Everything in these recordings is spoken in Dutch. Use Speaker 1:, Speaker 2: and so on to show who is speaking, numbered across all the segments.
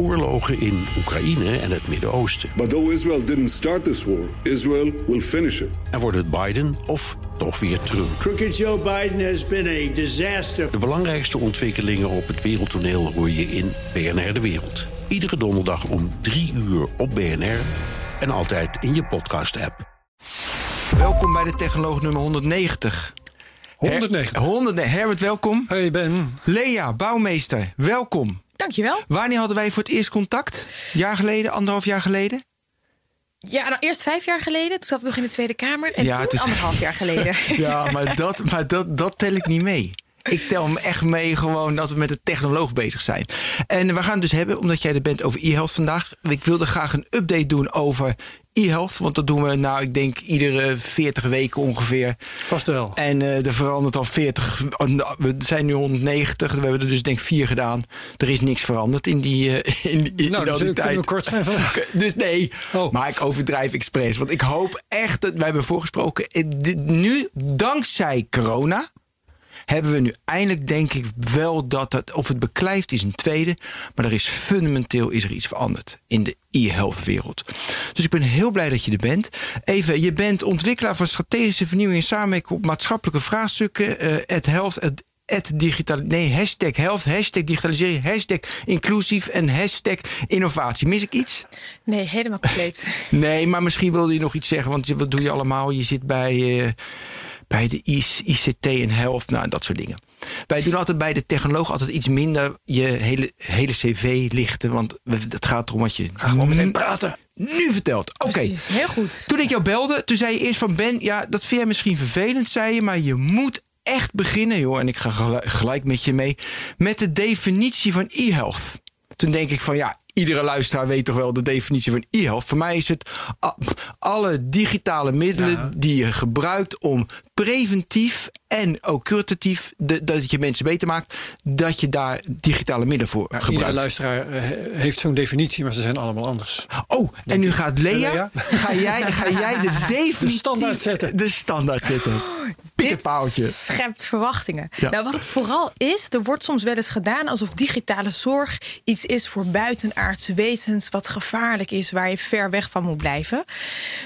Speaker 1: oorlogen in Oekraïne en het Midden-Oosten.
Speaker 2: But though Israel didn't start this war, Israel will finish it.
Speaker 1: En wordt het Biden of toch weer Trump?
Speaker 3: Crooked Joe Biden has been a disaster.
Speaker 1: De belangrijkste ontwikkelingen op het wereldtoneel hoor je in BNR De Wereld. Iedere donderdag om 3 uur op BNR en altijd in je podcast-app.
Speaker 4: Welkom bij de Technoloog nummer 190.
Speaker 5: 190.
Speaker 4: Her 100, Herbert, welkom.
Speaker 5: Hey Ben.
Speaker 4: Lea, bouwmeester, welkom.
Speaker 6: Dankjewel.
Speaker 4: Wanneer hadden wij voor het eerst contact? Jaar geleden, anderhalf jaar geleden?
Speaker 6: Ja, nou eerst vijf jaar geleden. Toen zat ik nog in de Tweede Kamer. En
Speaker 4: Ja,
Speaker 6: toen
Speaker 4: is-
Speaker 6: anderhalf jaar geleden.
Speaker 4: Ja, maar dat, maar dat, dat tel ik niet mee. Ik tel hem echt mee gewoon dat we met de technoloog bezig zijn. En we gaan het dus hebben, omdat jij er bent, over e-health vandaag. Ik wilde graag een update doen over e-health. Want dat doen we, nou, ik denk iedere 40 weken ongeveer.
Speaker 5: Vast wel.
Speaker 4: En eh, er verandert al 40. oh, nou, We zijn nu 190. We hebben er dus denk ik vier gedaan. Er is niks veranderd in die, eh, in, in
Speaker 5: Nou,
Speaker 4: al
Speaker 5: dus
Speaker 4: die tijd.
Speaker 5: we kort zijn vandaag.
Speaker 4: Dus nee,
Speaker 5: Oh.
Speaker 4: maar ik overdrijf expres. Want ik hoop echt dat wij hebben voorgesproken. eh, Nu, dankzij corona, hebben we nu eindelijk, denk ik, wel dat het, of het beklijft is een tweede. Maar er is fundamenteel is er iets veranderd in de e-health wereld. Dus ik ben heel blij dat je er bent. Even, je bent ontwikkelaar van strategische vernieuwing en samenwerking op maatschappelijke vraagstukken. het health. Het, het digital, nee, hashtag health, hashtag digitalisering, hashtag inclusief en hashtag innovatie. Mis ik iets?
Speaker 6: Nee, helemaal compleet.
Speaker 4: Nee, maar misschien wilde je nog iets zeggen, want wat doe je allemaal? Je zit bij, eh, bij de IC- ICT en health, nou, dat soort dingen. Wij doen altijd bij de technoloog altijd iets minder je hele, hele cv lichten, want het gaat erom wat je gewoon meteen praten. Nu vertelt. Oké.
Speaker 6: Heel goed.
Speaker 4: Toen ik jou belde, toen zei je eerst van Ben, ja, dat vind jij misschien vervelend, zei je, maar je moet echt beginnen, joh. En ik ga gelijk, met je mee met de definitie van e-health. Toen denk ik van ja, iedere luisteraar weet toch wel de definitie van e-health. Voor mij is het alle digitale middelen die je gebruikt om preventief en ook curatief de, dat je mensen beter maakt, dat je daar digitale middelen voor gebruikt.
Speaker 5: luisteraar eh, heeft zo'n definitie, maar ze zijn allemaal anders.
Speaker 4: Oh, en nu gaat Lea,
Speaker 5: Lea?
Speaker 4: Ga, jij, ga jij de definitie...
Speaker 5: De standaard zetten.
Speaker 4: De standaard zetten.
Speaker 6: Dit schept verwachtingen.
Speaker 4: Ja.
Speaker 6: Nou, wat het vooral is, er wordt soms wel eens gedaan alsof digitale zorg iets is voor buitenaardse wezens, wat gevaarlijk is, waar je ver weg van moet blijven.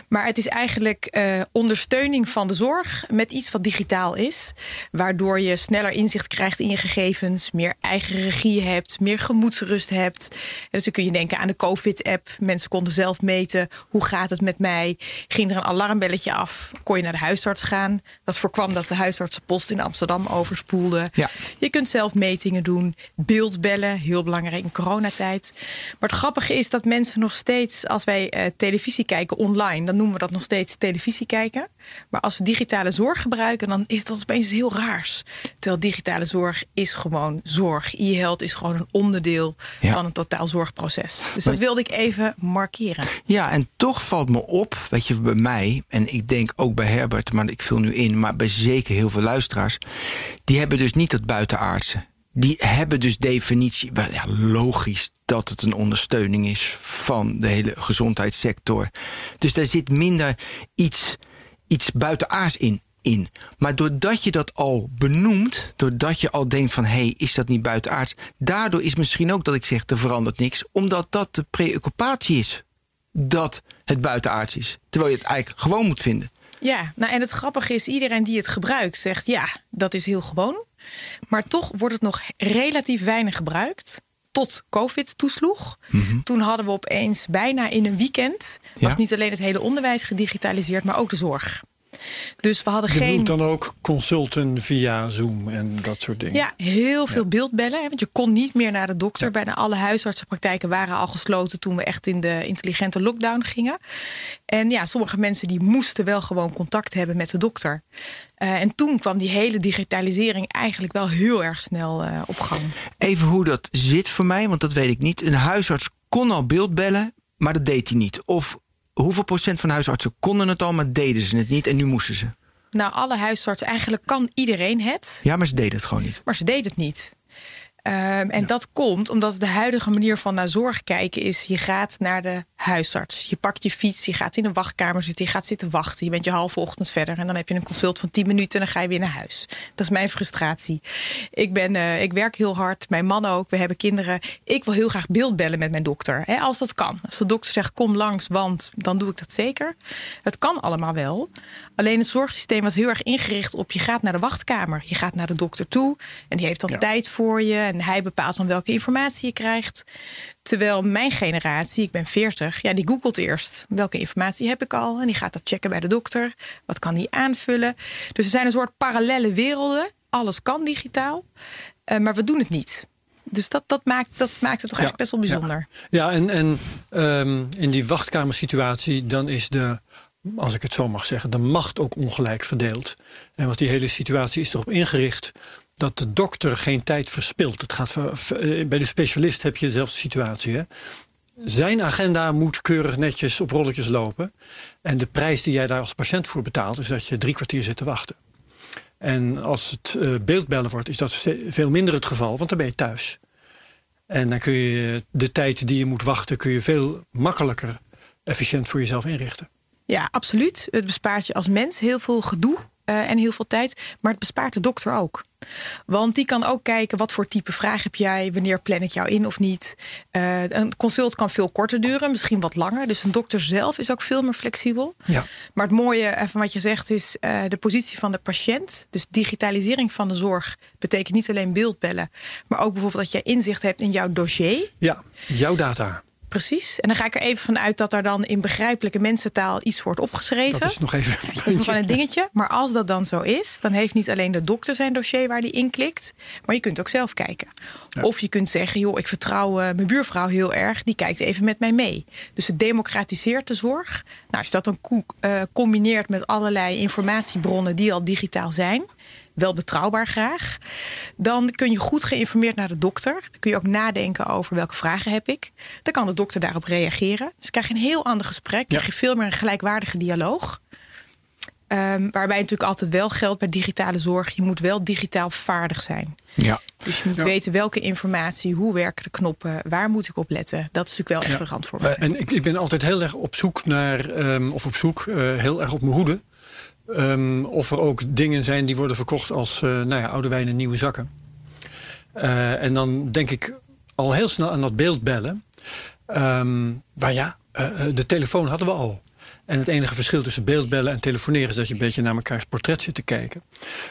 Speaker 6: Maar het is eigenlijk eh, ondersteuning van de zorg met iets wat digitaal is, waardoor je sneller inzicht krijgt in je gegevens, meer eigen regie hebt, meer gemoedsrust hebt. En dus dan kun je denken aan de COVID-app. Mensen konden zelf meten hoe gaat het met mij. Ging er een alarmbelletje af, kon je naar de huisarts gaan. Dat voorkwam dat de huisartsenpost in Amsterdam overspoelde.
Speaker 4: Ja.
Speaker 6: Je kunt zelf metingen doen, beeldbellen, heel belangrijk in coronatijd. Maar het grappige is dat mensen nog steeds, als wij eh, televisie kijken online, dan noemen we dat nog steeds televisie kijken. Maar als we digitale zorg gebruiken, dan is dat opeens heel raars. Terwijl digitale zorg is gewoon zorg. E-health is gewoon een onderdeel
Speaker 4: Ja.
Speaker 6: van een totaal zorgproces. Dus
Speaker 4: Maar-
Speaker 6: dat wilde ik even markeren.
Speaker 4: Ja, en toch valt me op, weet je, bij mij, en ik denk ook bij Herbert, maar ik vul nu in, maar bij zeker heel veel luisteraars, die hebben dus niet dat buitenaardse. Die hebben dus definitie, wel, ja, logisch dat het een ondersteuning is van de hele gezondheidssector. Dus daar zit minder iets, iets buitenaards in. In. Maar doordat je dat al benoemt, doordat je al denkt van hé, hey, is dat niet buitenaards? Daardoor is misschien ook dat ik zeg er verandert niks, omdat dat de preoccupatie is dat het buitenaards is. Terwijl je het eigenlijk gewoon moet vinden.
Speaker 6: Ja, nou en het grappige is, iedereen die het gebruikt zegt ja, dat is heel gewoon. Maar toch wordt het nog relatief weinig gebruikt. Tot COVID toesloeg. Toen hadden we opeens bijna in een weekend. was
Speaker 4: Ja.
Speaker 6: niet alleen het hele onderwijs gedigitaliseerd, maar ook de zorg. Dus we hadden
Speaker 5: Je
Speaker 6: geen.
Speaker 5: dan ook consulten via Zoom en dat soort dingen.
Speaker 6: Ja, heel veel beeldbellen. hè, Want je kon niet meer naar de dokter. Bijna alle huisartsenpraktijken waren al gesloten toen we echt in de intelligente lockdown gingen. En ja, sommige mensen die moesten wel gewoon contact hebben met de dokter. Eh, en toen kwam die hele digitalisering eigenlijk wel heel erg snel eh, op gang.
Speaker 4: Even hoe dat zit voor mij, want dat weet ik niet. Een huisarts kon al beeldbellen, maar dat deed hij niet. Of hoeveel procent van huisartsen konden het al, maar deden ze het niet en nu moesten ze.
Speaker 6: Nou, alle huisartsen, eigenlijk kan iedereen het.
Speaker 4: Ja, maar ze deden het gewoon niet.
Speaker 6: Maar ze deed het niet. Ehm, en dat komt omdat de huidige manier van naar zorg kijken is: je gaat naar de huisarts. Je pakt je fiets, je gaat in een wachtkamer zitten, je gaat zitten wachten. Je bent je halve ochtend verder en dan heb je een consult van 10 minuten en dan ga je weer naar huis. Dat is mijn frustratie. Ik, ben, uh, ik werk heel hard, mijn man ook, we hebben kinderen. Ik wil heel graag beeldbellen met mijn dokter, hè, als dat kan. Als de dokter zegt kom langs, want dan doe ik dat zeker. Het kan allemaal wel. Alleen het zorgsysteem was heel erg ingericht op je gaat naar de wachtkamer. Je gaat naar de dokter toe en die heeft dan tijd voor je en hij bepaalt dan welke informatie je krijgt. Terwijl mijn generatie, ik ben 40, ja, die googelt eerst. Welke informatie heb ik al? En die gaat dat checken bij de dokter. Wat kan die aanvullen? Dus er zijn een soort parallele werelden. Alles kan digitaal, uh, maar we doen het niet. Dus dat, dat, maakt, dat maakt het toch eigenlijk best wel bijzonder.
Speaker 5: Ja, ja en, en um, in die wachtkamersituatie, dan is de, als ik het zo mag zeggen, de macht ook ongelijk verdeeld. En want die hele situatie is erop ingericht dat de dokter geen tijd verspilt. Het gaat, eh, bij de specialist heb je dezelfde situatie. Hè? Zijn agenda moet keurig netjes op rolletjes lopen. En de prijs die jij daar als patiënt voor betaalt, is dat je drie kwartier zit te wachten. En als het uh, beeldbellen wordt, is dat veel minder het geval, want dan ben je thuis. En dan kun je de tijd die je moet wachten, kun je veel makkelijker efficiënt voor jezelf inrichten.
Speaker 6: Ja, absoluut. Het bespaart je als mens heel veel gedoe uh, en heel veel tijd. Maar het bespaart de dokter ook. Want die kan ook kijken wat voor type vraag heb jij, wanneer plan ik jou in of niet. Uh, een consult kan veel korter duren, misschien wat langer. Dus een dokter zelf is ook veel meer flexibel. Ja. Maar het mooie van wat je zegt is uh, de positie van de patiënt. Dus digitalisering van de zorg betekent niet alleen beeldbellen, maar ook bijvoorbeeld dat je inzicht hebt in jouw dossier.
Speaker 5: Ja, jouw data.
Speaker 6: Precies. En dan ga ik er even vanuit dat er dan in begrijpelijke mensentaal iets wordt opgeschreven.
Speaker 5: Dat is nog even
Speaker 6: dat is nog wel een dingetje. Maar als dat dan zo is, dan heeft niet alleen de dokter zijn dossier waar die in klikt, maar je kunt ook zelf kijken. Of je kunt zeggen, joh, ik vertrouw uh, mijn buurvrouw heel erg, die kijkt even met mij mee. Dus het democratiseert de zorg. Nou, als je dat dan uh, combineert met allerlei informatiebronnen die al digitaal zijn, wel betrouwbaar graag. Dan kun je goed geïnformeerd naar de dokter. Dan kun je ook nadenken over welke vragen heb ik. Dan kan de dokter daarop reageren. Dus krijg je een heel ander gesprek. Krijg je veel meer een gelijkwaardige dialoog. Um, waarbij natuurlijk altijd wel geldt bij digitale zorg. Je moet wel digitaal vaardig zijn. Ja. Dus je moet weten welke informatie, hoe werken de knoppen, waar moet ik op letten. Dat is natuurlijk wel echt een rand
Speaker 5: Uh, en ik, ik, ben altijd heel erg op zoek naar, um, of op zoek, uh, heel erg op mijn hoede Um, of er ook dingen zijn die worden verkocht als uh, nou ja, oude wijn en nieuwe zakken. Uh, en dan denk ik al heel snel aan dat beeldbellen. Um, waar ja, uh, de telefoon hadden we al. En het enige verschil tussen beeldbellen en telefoneren is dat je een beetje naar mekaars portret zit te kijken.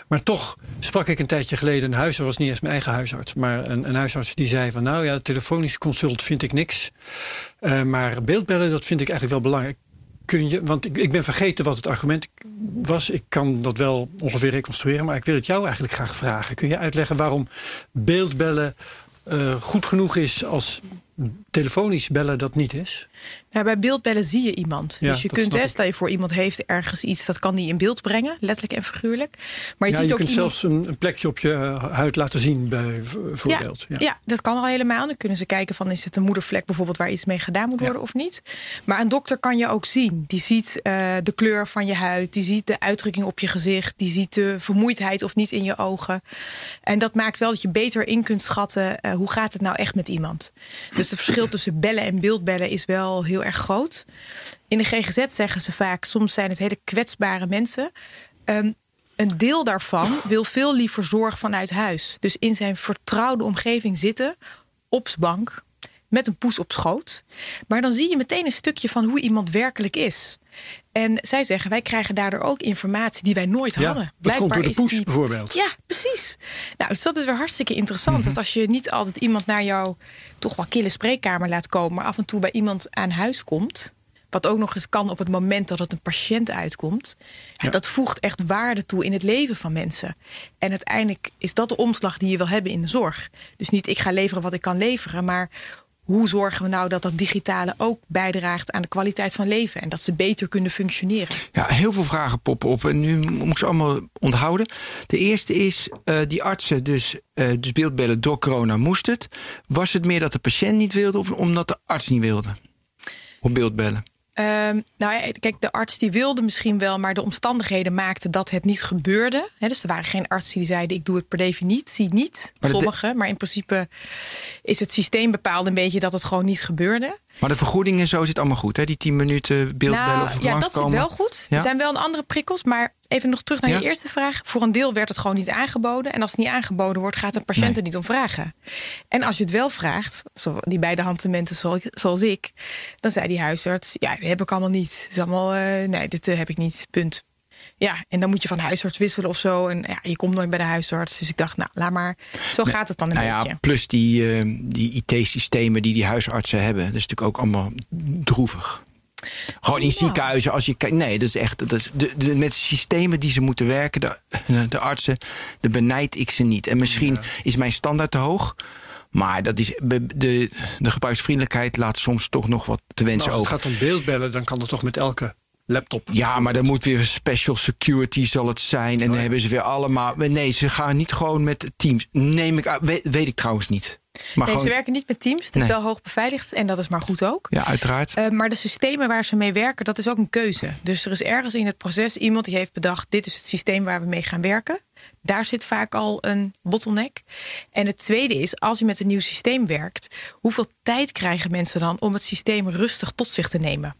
Speaker 5: Maar toch sprak ik een tijdje geleden een huisarts, was niet eens mijn eigen huisarts, maar een, een huisarts die zei van nou ja, telefonisch consult vind ik niks. Maar beeldbellen, dat vind ik eigenlijk wel belangrijk kun je, want ik, ik ben vergeten wat het argument was. Ik kan dat wel ongeveer reconstrueren, maar ik wil het jou eigenlijk graag vragen. Kun je uitleggen waarom beeldbellen uh, goed genoeg is als telefonisch bellen dat niet is?
Speaker 6: Nou, bij beeldbellen zie je iemand. Ja, dus je kunt, hè, stel je voor iemand heeft ergens iets, dat kan die in beeld brengen, letterlijk en figuurlijk.
Speaker 5: Maar je, ja, ziet je ook kunt iemand... zelfs een, een, plekje op je huid laten zien, bijvoorbeeld.
Speaker 6: Ja, ja. ja, dat kan al helemaal. Dan kunnen ze kijken van is het een moedervlek bijvoorbeeld waar iets mee gedaan moet worden of niet. Maar een dokter kan je ook zien. Die ziet uh, de kleur van je huid, die ziet de uitdrukking op je gezicht, die ziet de vermoeidheid of niet in je ogen. En dat maakt wel dat je beter in kunt schatten uh, hoe gaat het nou echt met iemand. Dus de verschil tussen bellen en beeldbellen is wel heel erg groot. In de GGZ zeggen ze vaak, soms zijn het hele kwetsbare mensen. Um, een deel daarvan wil veel liever zorg vanuit huis. Dus in zijn vertrouwde omgeving zitten, op zijn bank, met een poes op schoot. Maar dan zie je meteen een stukje van hoe iemand werkelijk is. En zij zeggen, wij krijgen daardoor ook informatie die wij nooit
Speaker 5: ja,
Speaker 6: hadden.
Speaker 5: Blijkbaar komt door de poes die... bijvoorbeeld.
Speaker 6: Ja, precies. Nou, dus dat is weer hartstikke interessant. Mm -hmm. Dat als je niet altijd iemand naar jouw toch wel kille spreekkamer laat komen... maar af en toe bij iemand aan huis komt... wat ook nog eens kan op het moment dat het een patiënt uitkomt... Ja. dat voegt echt waarde toe in het leven van mensen. En uiteindelijk is dat de omslag die je wil hebben in de zorg. Dus niet ik ga leveren wat ik kan leveren... maar hoe zorgen we nou dat dat digitale ook bijdraagt aan de kwaliteit van leven en dat ze beter kunnen functioneren?
Speaker 4: Ja, heel veel vragen poppen op en nu moet ik ze allemaal onthouden. De eerste is, uh, die artsen dus, uh, dus beeldbellen door corona moest het. Was het meer dat de patiënt niet wilde of omdat de arts niet wilde? Om beeldbellen?
Speaker 6: Ehm, nou ja, kijk, de arts die wilde misschien wel, maar de omstandigheden maakten dat het niet gebeurde. He, dus er waren geen artsen die zeiden: ik doe het per definitie niet.
Speaker 4: Maar de-
Speaker 6: Sommige, maar in principe is het systeem bepaald een beetje dat het gewoon niet gebeurde.
Speaker 4: Maar de vergoeding en zo zit allemaal goed, hè? Die 10 minuten beeldbellen
Speaker 6: Nou,
Speaker 4: of
Speaker 6: ja, dat zit wel goed.
Speaker 4: Ja?
Speaker 6: Er zijn wel een andere prikkels, maar even nog terug naar
Speaker 4: Ja?
Speaker 6: je eerste vraag. Voor een deel werd het gewoon niet aangeboden. En als het niet aangeboden wordt, gaat een patiënt
Speaker 4: Nee.
Speaker 6: er niet om vragen. En als je het wel vraagt, die beide handtementen zoals, zoals ik, dan zei die huisarts: Ja, dat heb ik allemaal niet. Het is allemaal, eh, nee, dit eh, heb ik niet. Punt. Ja, en dan moet je van huisarts wisselen of zo. En ja, je komt nooit bij de huisarts. Dus ik dacht, nou, laat maar. Zo gaat het dan een
Speaker 4: Nou
Speaker 6: beetje.
Speaker 4: ja, plus die, eh, die IT-systemen die die huisartsen hebben. Dat is natuurlijk ook allemaal droevig. Gewoon in
Speaker 6: Ja.
Speaker 4: ziekenhuizen, als je kijkt. Nee, dat is echt. Dat is de, de, met de systemen die ze moeten werken, de, de artsen, de benijd ik ze niet. En misschien is mijn standaard te hoog. Maar dat is, de, de, de gebruiksvriendelijkheid laat soms toch nog wat te wensen
Speaker 5: als het
Speaker 4: over.
Speaker 5: gaat om beeldbellen, dan kan dat toch met elke laptop.
Speaker 4: Ja, maar dan moet weer special security zal het zijn. En dan hebben ze weer allemaal. Nee, ze gaan niet gewoon met Teams. Neem ik uit. Weet, weet ik trouwens niet. Maar
Speaker 6: nee,
Speaker 4: gewoon,
Speaker 6: ze werken niet met teams. Het is
Speaker 4: Nee.
Speaker 6: wel hoog beveiligd en dat is maar goed ook.
Speaker 4: Ja, uiteraard.
Speaker 6: Eh, maar de systemen waar ze mee werken, dat is ook een keuze. Dus er is ergens in het proces iemand die heeft bedacht: dit is het systeem waar we mee gaan werken. Daar zit vaak al een bottleneck. En het tweede is, als je met een nieuw systeem werkt, hoeveel tijd krijgen mensen dan om het systeem rustig tot zich te nemen?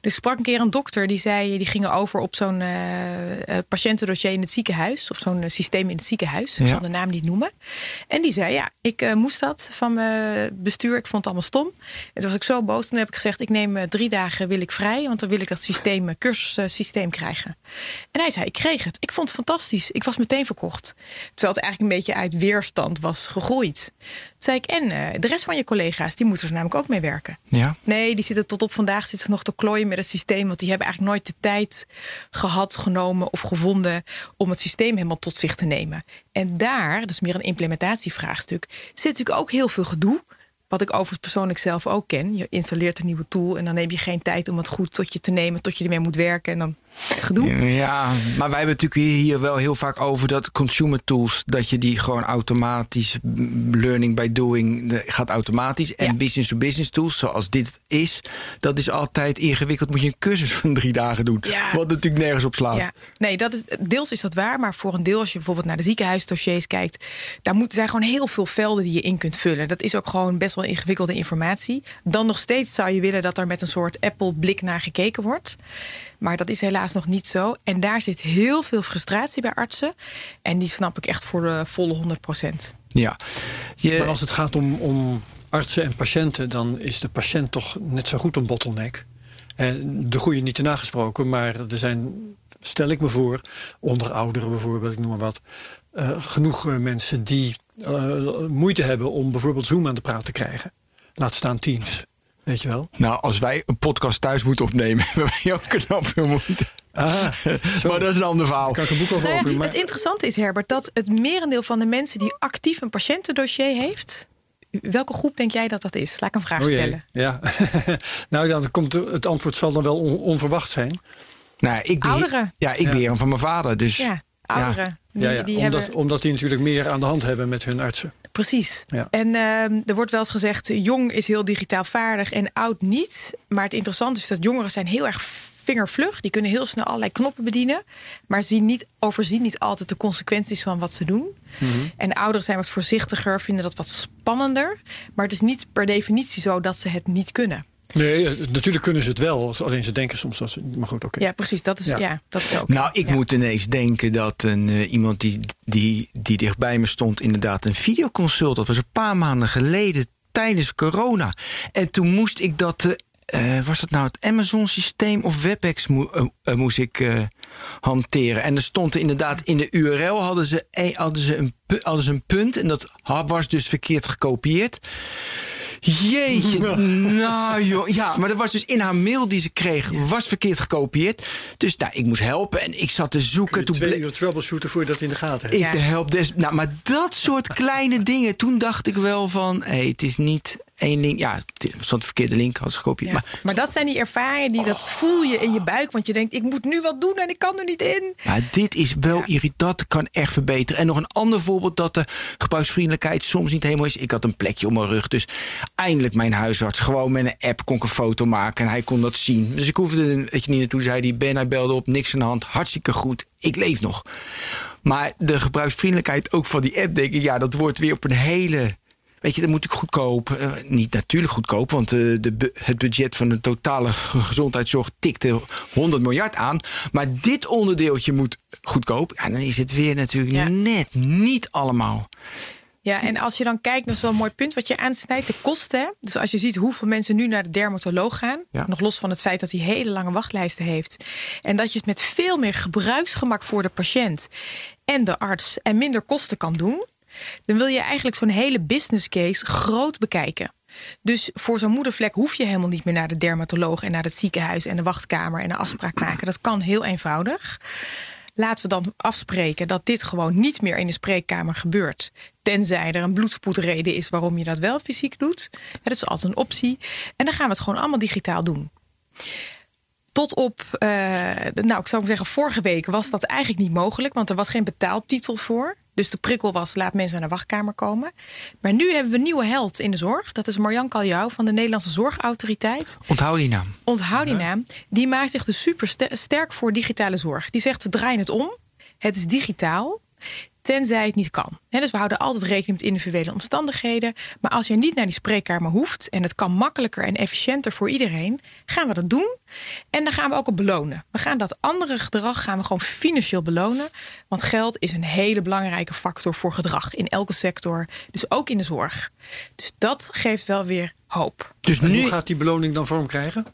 Speaker 6: Dus ik sprak een keer een dokter die zei, die gingen over op zo'n eh, patiëntendossier in het ziekenhuis, of zo'n eh, systeem in het ziekenhuis. Ik zal de naam niet noemen. En die zei, ja, ik moest dat van mijn bestuur. Ik vond het allemaal stom. En toen was ik zo boos. Toen heb ik gezegd, ik neem drie dagen wil ik vrij, want dan wil ik dat systeem, cursussysteem krijgen. En hij zei, ik kreeg het. Ik vond het fantastisch. Ik was meteen verkocht. Terwijl het eigenlijk een beetje uit weerstand was gegroeid. Toen zei ik, en de rest van je collega's, die moeten er namelijk ook mee werken.
Speaker 4: Ja.
Speaker 6: Nee, die zitten tot op vandaag zitten ze nog te klooien met het systeem. Want die hebben eigenlijk nooit de tijd gehad, genomen of gevonden om het systeem helemaal tot zich te nemen. En daar, dat is meer een implementatievraagstuk, zit natuurlijk ook heel veel gedoe. Wat ik overigens persoonlijk zelf ook ken. Je installeert een nieuwe tool en dan neem je geen tijd om het goed tot je te nemen, tot je ermee moet werken. En dan gedoe.
Speaker 4: Ja, maar wij hebben natuurlijk hier wel heel vaak over dat consumer tools, dat je die gewoon automatisch, m, learning by doing, gaat automatisch. En
Speaker 6: Ja.
Speaker 4: business to business tools, zoals dit is, dat is altijd ingewikkeld. Moet je een cursus van drie dagen doen.
Speaker 6: Ja.
Speaker 4: Wat natuurlijk nergens op slaat.
Speaker 6: Ja, nee, dat is, deels is dat waar. Maar voor een deel, als je bijvoorbeeld naar de ziekenhuisdossiers kijkt, daar moet, zijn gewoon heel veel velden die je in kunt vullen. Dat is ook gewoon best wel ingewikkelde informatie. Dan nog steeds zou je willen dat er met een soort Apple-blik naar gekeken wordt. Maar dat is helaas nog niet zo. En daar zit heel veel frustratie bij artsen. En die snap ik echt voor de volle 100 procent.
Speaker 4: Ja. Je-
Speaker 5: Maar als het gaat om, om artsen en patiënten, dan is de patiënt toch net zo goed een bottleneck. En de goede niet te nagesproken, maar er zijn, stel ik me voor, onder ouderen bijvoorbeeld, ik noem maar wat, eh, genoeg eh, mensen die eh, moeite hebben om bijvoorbeeld Zoom aan de praat te krijgen. Laat staan Teams, weet je wel.
Speaker 4: Nou, als wij een podcast thuis moeten opnemen, hebben wij ook knap veel moeite.
Speaker 5: Ah.
Speaker 4: Maar dat is een ander verhaal.
Speaker 5: kan ik een boek over
Speaker 6: Nou ja,
Speaker 5: maar
Speaker 6: Het interessante is, Herbert, dat het merendeel van de mensen die actief een patiëntendossier heeft. Welke groep denk jij dat dat is? Laat ik een vraag
Speaker 5: Oh
Speaker 6: stellen.
Speaker 5: Ja. nou, ja, dan komt het antwoord zal dan wel on- onverwacht zijn.
Speaker 4: Nou, ik beheer,
Speaker 6: Ouderen.
Speaker 4: Ja, ik
Speaker 5: Ja.
Speaker 4: beheer hem van mijn vader. Dus
Speaker 6: Ja, ouderen. Die,
Speaker 5: ja, ja,
Speaker 6: die
Speaker 5: omdat,
Speaker 6: hebben
Speaker 5: omdat die natuurlijk meer aan de hand hebben met hun artsen.
Speaker 6: Precies.
Speaker 5: Ja.
Speaker 6: En ehm, er wordt wel eens gezegd, jong is heel digitaal vaardig en oud niet. Maar het interessante is dat jongeren zijn heel erg vingervlug. Die kunnen heel snel allerlei knoppen bedienen. Maar zien niet, overzien niet altijd de consequenties van wat ze doen.
Speaker 5: Mhm.
Speaker 6: En ouderen zijn wat voorzichtiger, vinden dat wat spannender. Maar het is niet per definitie zo dat ze het niet kunnen.
Speaker 5: Nee, eh, natuurlijk kunnen ze het wel. Alleen ze denken soms dat ze. Maar goed, oké.
Speaker 6: Ja, precies. Dat is,
Speaker 5: Ja.
Speaker 6: ja. dat is ook.
Speaker 4: Nou, ik
Speaker 6: Ja.
Speaker 4: moet ineens denken dat een, eh, iemand die, die, die dichtbij me stond, inderdaad een videoconsult. Dat was een paar maanden geleden tijdens corona. En toen moest ik dat. eh, was dat nou het Amazon-systeem of WebEx mo- moest ik eh, hanteren? En er stond er inderdaad in de URL hadden ze, eh, hadden ze, een, hadden ze een punt. En dat was dus verkeerd gekopieerd. Jeetje, nou joh. Ja, maar dat was dus in haar mail die ze kreeg, was verkeerd gekopieerd. Dus nou, ik moest helpen en ik zat te zoeken. Toen
Speaker 5: Twee uur troubleshooten voor je dat in de gaten hebt.
Speaker 4: ik de help des. Nou, maar dat soort kleine dingen. Toen dacht ik wel van, hé, het is niet één link. Ja, het stond de verkeerde link als gekopieerd.
Speaker 6: Ja.
Speaker 4: Maar
Speaker 6: Maar dat zijn die ervaringen die dat voel je in je buik. Want je denkt, ik moet nu wat doen en ik kan er niet in.
Speaker 4: Ja, dit is wel
Speaker 6: Ja.
Speaker 4: irritant. Kan echt verbeteren. En nog een ander voorbeeld dat de gebruiksvriendelijkheid soms niet helemaal is. Ik had een plekje op mijn rug. Dus eindelijk mijn huisarts. Gewoon met een app kon ik een foto maken. En hij kon dat zien. Dus ik hoefde weet je, niet naartoe. Zei hij, Ben, hij belde op. Niks aan de hand. Hartstikke goed. Ik leef nog. Maar de gebruiksvriendelijkheid ook van die app, denk ik, ja, dat wordt weer op een hele. Weet je, dat moet ik goedkoop. eh, niet natuurlijk goedkoop, want eh, de, het budget van de totale ge- gezondheidszorg tikte 100 miljard aan. Maar dit onderdeeltje moet goedkoop. Ja, dan is het weer natuurlijk
Speaker 6: Ja.
Speaker 4: net niet allemaal.
Speaker 6: Ja, en als je dan kijkt, dat is wel een mooi punt wat je aansnijdt, de kosten. hè. Dus als je ziet hoeveel mensen nu naar de dermatoloog gaan,
Speaker 4: Ja.
Speaker 6: nog los van het feit dat hij hele lange wachtlijsten heeft, en dat je het met veel meer gebruiksgemak voor de patiënt en de arts en minder kosten kan doen, dan wil je eigenlijk zo'n hele business case groot bekijken. Dus voor zo'n moedervlek hoef je helemaal niet meer naar de dermatoloog en naar het ziekenhuis en de wachtkamer en een afspraak maken. Dat kan heel eenvoudig. Laten we dan afspreken dat dit gewoon niet meer in de spreekkamer gebeurt. Tenzij er een bloedspoedreden is waarom je dat wel fysiek doet. Dat is altijd een optie. En dan gaan we het gewoon allemaal digitaal doen. Tot op, eh, nou, ik zou zeggen, vorige week was dat eigenlijk niet mogelijk, want er was geen betaaltitel voor. Dus de prikkel was: laat mensen naar de wachtkamer komen. Maar nu hebben we een nieuwe held in de zorg. Dat is Marjan Kaljou van de Nederlandse Zorgautoriteit.
Speaker 4: Onthoud die naam.
Speaker 6: Onthoud die naam. Die maakt zich dus super ster- sterk voor digitale zorg. Die zegt: we draaien het om. Het is digitaal. Tenzij het niet kan. Hè, dus we houden altijd rekening met individuele omstandigheden. Maar als je niet naar die spreekkamer hoeft. en het kan makkelijker en efficiënter voor iedereen. gaan we dat doen. En dan gaan we ook op belonen. We gaan dat andere gedrag gaan we gewoon financieel belonen. Want geld is een hele belangrijke factor voor gedrag. in elke sector. Dus ook in de zorg. Dus dat geeft wel weer hoop.
Speaker 4: Dus
Speaker 5: En
Speaker 4: nu.
Speaker 5: hoe gaat die beloning dan vorm krijgen?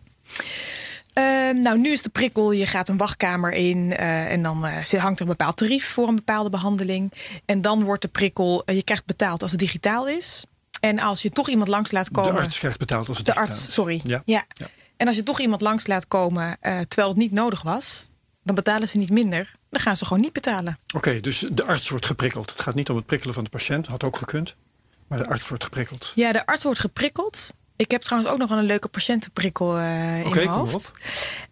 Speaker 6: Ehm, nou, nu is de prikkel, je gaat een wachtkamer in eh, en dan eh, hangt er een bepaald tarief voor een bepaalde behandeling. En dan wordt de prikkel, eh, je krijgt betaald als het digitaal is. En als je toch iemand langs laat komen.
Speaker 5: De arts krijgt betaald als het
Speaker 6: De
Speaker 5: digitaal
Speaker 6: arts,
Speaker 5: is.
Speaker 6: sorry.
Speaker 5: Ja.
Speaker 6: Ja.
Speaker 5: Ja.
Speaker 6: En als je toch iemand langs laat komen terwijl het niet nodig was, dan betalen ze niet minder. Dan gaan ze gewoon niet betalen.
Speaker 5: Oké, dus de arts wordt geprikkeld. Het gaat niet om het prikkelen van de patiënt, had ook gekund. Maar de arts wordt geprikkeld.
Speaker 6: Ja, de arts wordt geprikkeld. Ik heb trouwens ook nog wel een leuke patiëntenprikkel eh in mijn hoofd.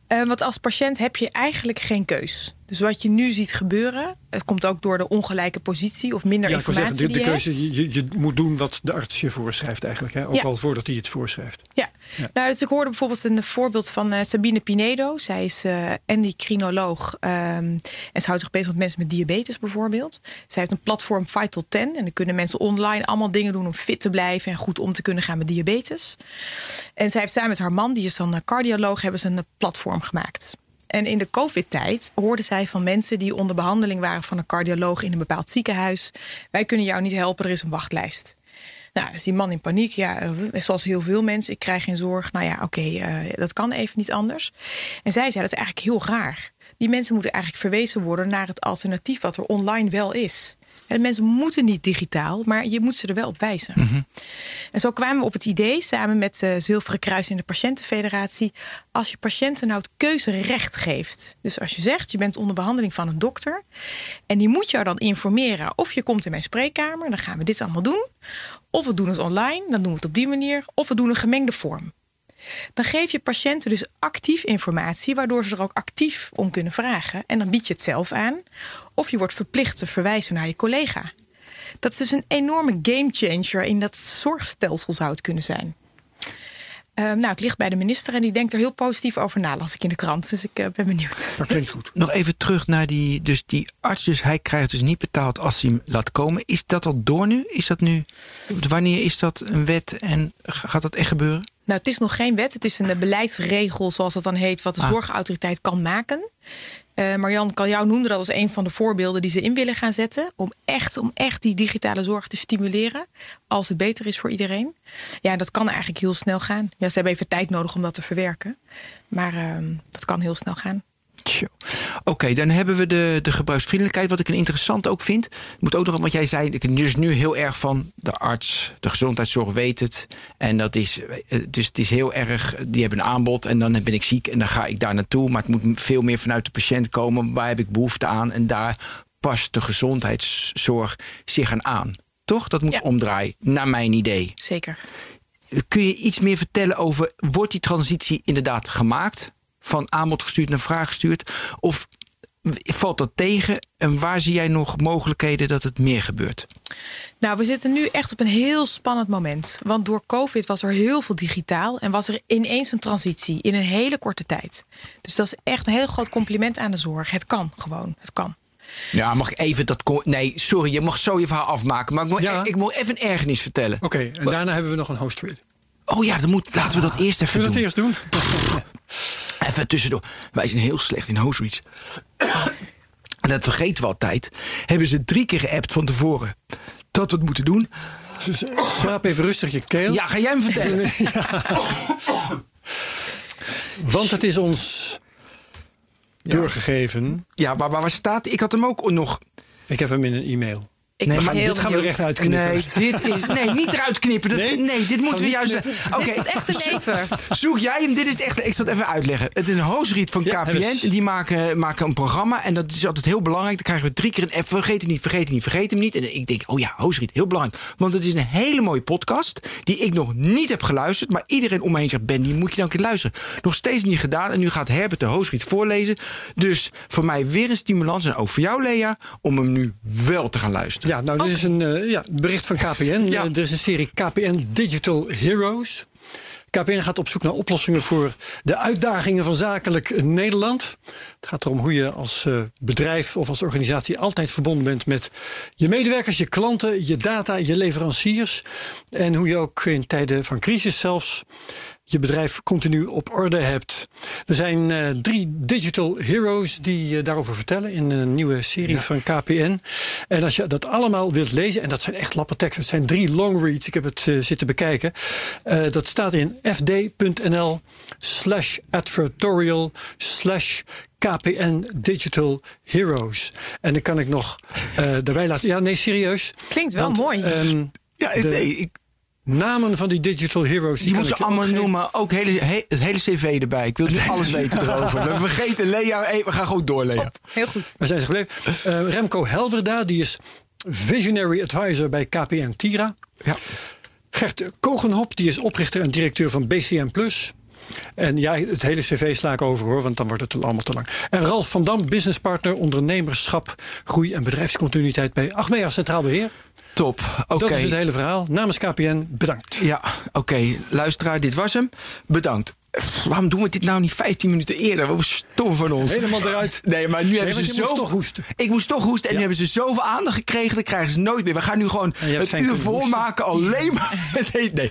Speaker 6: Eh, want als patiënt heb je eigenlijk geen keus. Dus wat je nu ziet gebeuren, het komt ook door de ongelijke positie of minder
Speaker 5: Ja, wil zeggen,
Speaker 6: informatie
Speaker 5: de, de
Speaker 6: die
Speaker 5: keuze, je, je moet doen wat de arts je voorschrijft eigenlijk. Hè? Ook
Speaker 6: Ja.
Speaker 5: al voordat hij het voorschrijft.
Speaker 6: Ja.
Speaker 5: Ja.
Speaker 6: nou, dus ik hoorde bijvoorbeeld een voorbeeld van eh, Sabine Pinedo. Zij is eh endocrinoloog ehm, en ze houdt zich bezig met mensen met diabetes bijvoorbeeld. Zij heeft een platform Vital 10 en dan kunnen mensen online allemaal dingen doen om fit te blijven en goed om te kunnen gaan met diabetes. En zij heeft samen met haar man, die is dan een cardioloog, hebben ze een eh, platform gemaakt. En in de COVID-tijd hoorde zij van mensen die onder behandeling waren van een cardioloog in een bepaald ziekenhuis: Wij kunnen jou niet helpen, er is een wachtlijst. Nou, dus die man in paniek. Ja, eh, zoals heel veel mensen. Ik krijg geen zorg. Nou ja, oké, eh, dat kan even niet anders. En zij zei, dat is eigenlijk heel raar. Die mensen moeten eigenlijk verwezen worden naar het alternatief wat er online wel is. En mensen moeten niet digitaal, maar je moet ze er wel op wijzen. En zo kwamen we op het idee, samen met uh, Zilveren Kruis en de Patiëntenfederatie, als je patiënten nou het keuzerecht geeft. Dus als je zegt, je bent onder behandeling van een dokter en die moet jou dan informeren of je komt in mijn spreekkamer, dan gaan we dit allemaal doen. Of we doen het online, dan doen we het op die manier, of we doen een gemengde vorm. Dan geef je patiënten dus actief informatie, waardoor ze er ook actief om kunnen vragen. En dan bied je het zelf aan. Of je wordt verplicht te verwijzen naar je collega. Dat is dus een enorme gamechanger in dat zorgstelsel zou het kunnen zijn. Uh, nou, het ligt bij de minister en die denkt er heel positief over na, las ik in de krant. Dus ik uh, ben benieuwd.
Speaker 5: Dat klinkt goed.
Speaker 4: Nog even terug naar die, dus die arts. Dus hij krijgt dus niet betaald als hij hem laat komen. Is dat al door nu? Is dat nu? Wanneer is dat een wet en gaat dat echt gebeuren?
Speaker 6: Nou, het is nog geen wet. Het is een beleidsregel, zoals dat dan heet, wat de ah. zorgautoriteit kan maken. Uh, Marjan Kaljou noemde dat als een van de voorbeelden die ze in willen gaan zetten. Om echt, om echt die digitale zorg te stimuleren. Als het beter is voor iedereen. Ja, dat kan eigenlijk heel snel gaan. Ja, ze hebben even tijd nodig om dat te verwerken. Maar uh, dat kan heel snel gaan.
Speaker 4: Oké, okay, dan hebben we de, de gebruiksvriendelijkheid. Wat ik een interessant ook vind. Moet ook nog, wat jij zei, ik dus nu heel erg van de arts, de gezondheidszorg weet het. En dat is, dus het is heel erg, die hebben een aanbod en dan ben ik ziek en dan ga ik daar naartoe. Maar het moet veel meer vanuit de patiënt komen. Waar heb ik behoefte aan? En daar past de gezondheidszorg zich aan aan. Toch? Dat moet ja. omdraaien, naar mijn idee.
Speaker 6: Zeker.
Speaker 4: kun je iets meer vertellen over... wordt die transitie inderdaad gemaakt? Van aanbod gestuurd naar vraag gestuurd? Of valt dat tegen? En waar zie jij nog mogelijkheden dat het meer gebeurt?
Speaker 6: Nou, we zitten nu echt op een heel spannend moment. Want door COVID was er heel veel digitaal en was er ineens een transitie in een hele korte tijd. Dus dat is echt een heel groot compliment aan de zorg. Het kan gewoon. Het kan.
Speaker 4: Ja, mag ik even dat. Nee, sorry, je mag zo je verhaal afmaken. Maar ik moet,
Speaker 5: Ja.
Speaker 4: ik moet even een ergernis vertellen.
Speaker 5: Oké, en daarna hebben we nog een host read.
Speaker 4: Oh ja, dan moet, laten we dat eerst even doen.
Speaker 5: dat eerst doen?
Speaker 4: Even tussendoor. Wij zijn heel slecht in reads. En dat vergeten we altijd. Hebben ze drie keer geappt van tevoren dat we het moeten doen.
Speaker 5: Dus schraap even rustig je keel.
Speaker 4: Ja, ga jij hem vertellen?
Speaker 5: Want het is ons doorgegeven.
Speaker 4: Ja, maar waar staat? Ik had hem ook nog.
Speaker 5: Ik heb hem in een e-mail.
Speaker 6: Ik
Speaker 4: Nee, maar
Speaker 5: dit gaan we er
Speaker 6: benieuwd.
Speaker 5: echt uitknippen.
Speaker 4: Nee, dit is. Nee, niet eruit knippen. Dat, nee?
Speaker 5: Nee?
Speaker 4: dit moeten we juist. Oké,
Speaker 6: Dit is het echte leven.
Speaker 4: Zoek jij hem? Dit is het echt. Ik zal het even uitleggen. Het is een hostread van
Speaker 5: Ja,
Speaker 4: KPN. die maken, maken een programma. En dat is altijd heel belangrijk. Dan krijgen we drie keer een. Vergeet hem niet, vergeet hem niet, vergeet hem niet. En ik denk, oh ja, hostread, heel belangrijk. Want het is een hele mooie podcast. Die ik nog niet heb geluisterd. Maar iedereen om me heen zegt, Ben, die moet je dan een keer luisteren. Nog steeds niet gedaan. En nu gaat Herbert de hostread voorlezen. Dus voor mij weer een stimulans. En ook voor jou, Lea. Om hem nu wel te gaan luisteren.
Speaker 5: Ja, nou, dit is een eh, ja, bericht van KPN.
Speaker 4: Ja.
Speaker 5: Eh, er is een serie KPN Digital Heroes. KPN gaat op zoek naar oplossingen voor de uitdagingen van zakelijk Nederland. Het gaat erom hoe je als eh, bedrijf of als organisatie altijd verbonden bent met je medewerkers, je klanten, je data, je leveranciers. En hoe je ook in tijden van crisis zelfs je bedrijf continu op orde hebt. Er zijn eh, drie digital heroes die eh, daarover vertellen in een nieuwe serie van KPN. En als je dat allemaal wilt lezen, en dat zijn echt lappe teksten, het zijn drie long reads, ik heb het eh, zitten bekijken. Eh, dat staat in fd.nl slash advertorial slash KPN Digital Heroes. En dan kan ik nog eh daarbij laten. Ja, nee, serieus.
Speaker 6: Klinkt wel
Speaker 5: Want,
Speaker 6: mooi.
Speaker 5: ehm,
Speaker 4: Ja,
Speaker 5: de
Speaker 4: nee, ik,
Speaker 5: namen van die Digital Heroes.
Speaker 4: die
Speaker 5: kan
Speaker 4: moet ze allemaal noemen. Ook hele, he- het hele cv erbij. Ik wil nu alles weten erover. We vergeten Lea. Hey, we gaan gewoon door, Lea.
Speaker 6: Heel goed.
Speaker 5: Waar zijn ze gebleven? Eh, Remco Helverda, die is Visionary Advisor bij KPN Tira.
Speaker 4: Ja.
Speaker 5: Gert Kogenhop, die is oprichter en directeur van BCM Plus. En ja, het hele cv sla ik over hoor, want dan wordt het allemaal te lang. En Ralf van Dam, businesspartner, ondernemerschap, groei en bedrijfscontinuïteit bij Achmea Centraal Beheer.
Speaker 4: Top. Oké.
Speaker 5: Dat is het hele verhaal. Namens KPN, bedankt.
Speaker 4: Ja, oké. Luisteraar, dit was hem. Bedankt. Waarom doen we dit nou niet 15 minuten eerder? We stoffen van ons.
Speaker 5: Helemaal eruit.
Speaker 4: Nee, maar nu hebben ze
Speaker 5: je moest
Speaker 4: zo...
Speaker 5: toch hoesten.
Speaker 4: Ik moest toch hoesten. En nu hebben ze zoveel aandacht gekregen. Dat krijgen ze nooit meer. We gaan nu gewoon het uur volmaken. Alleen maar. Nee.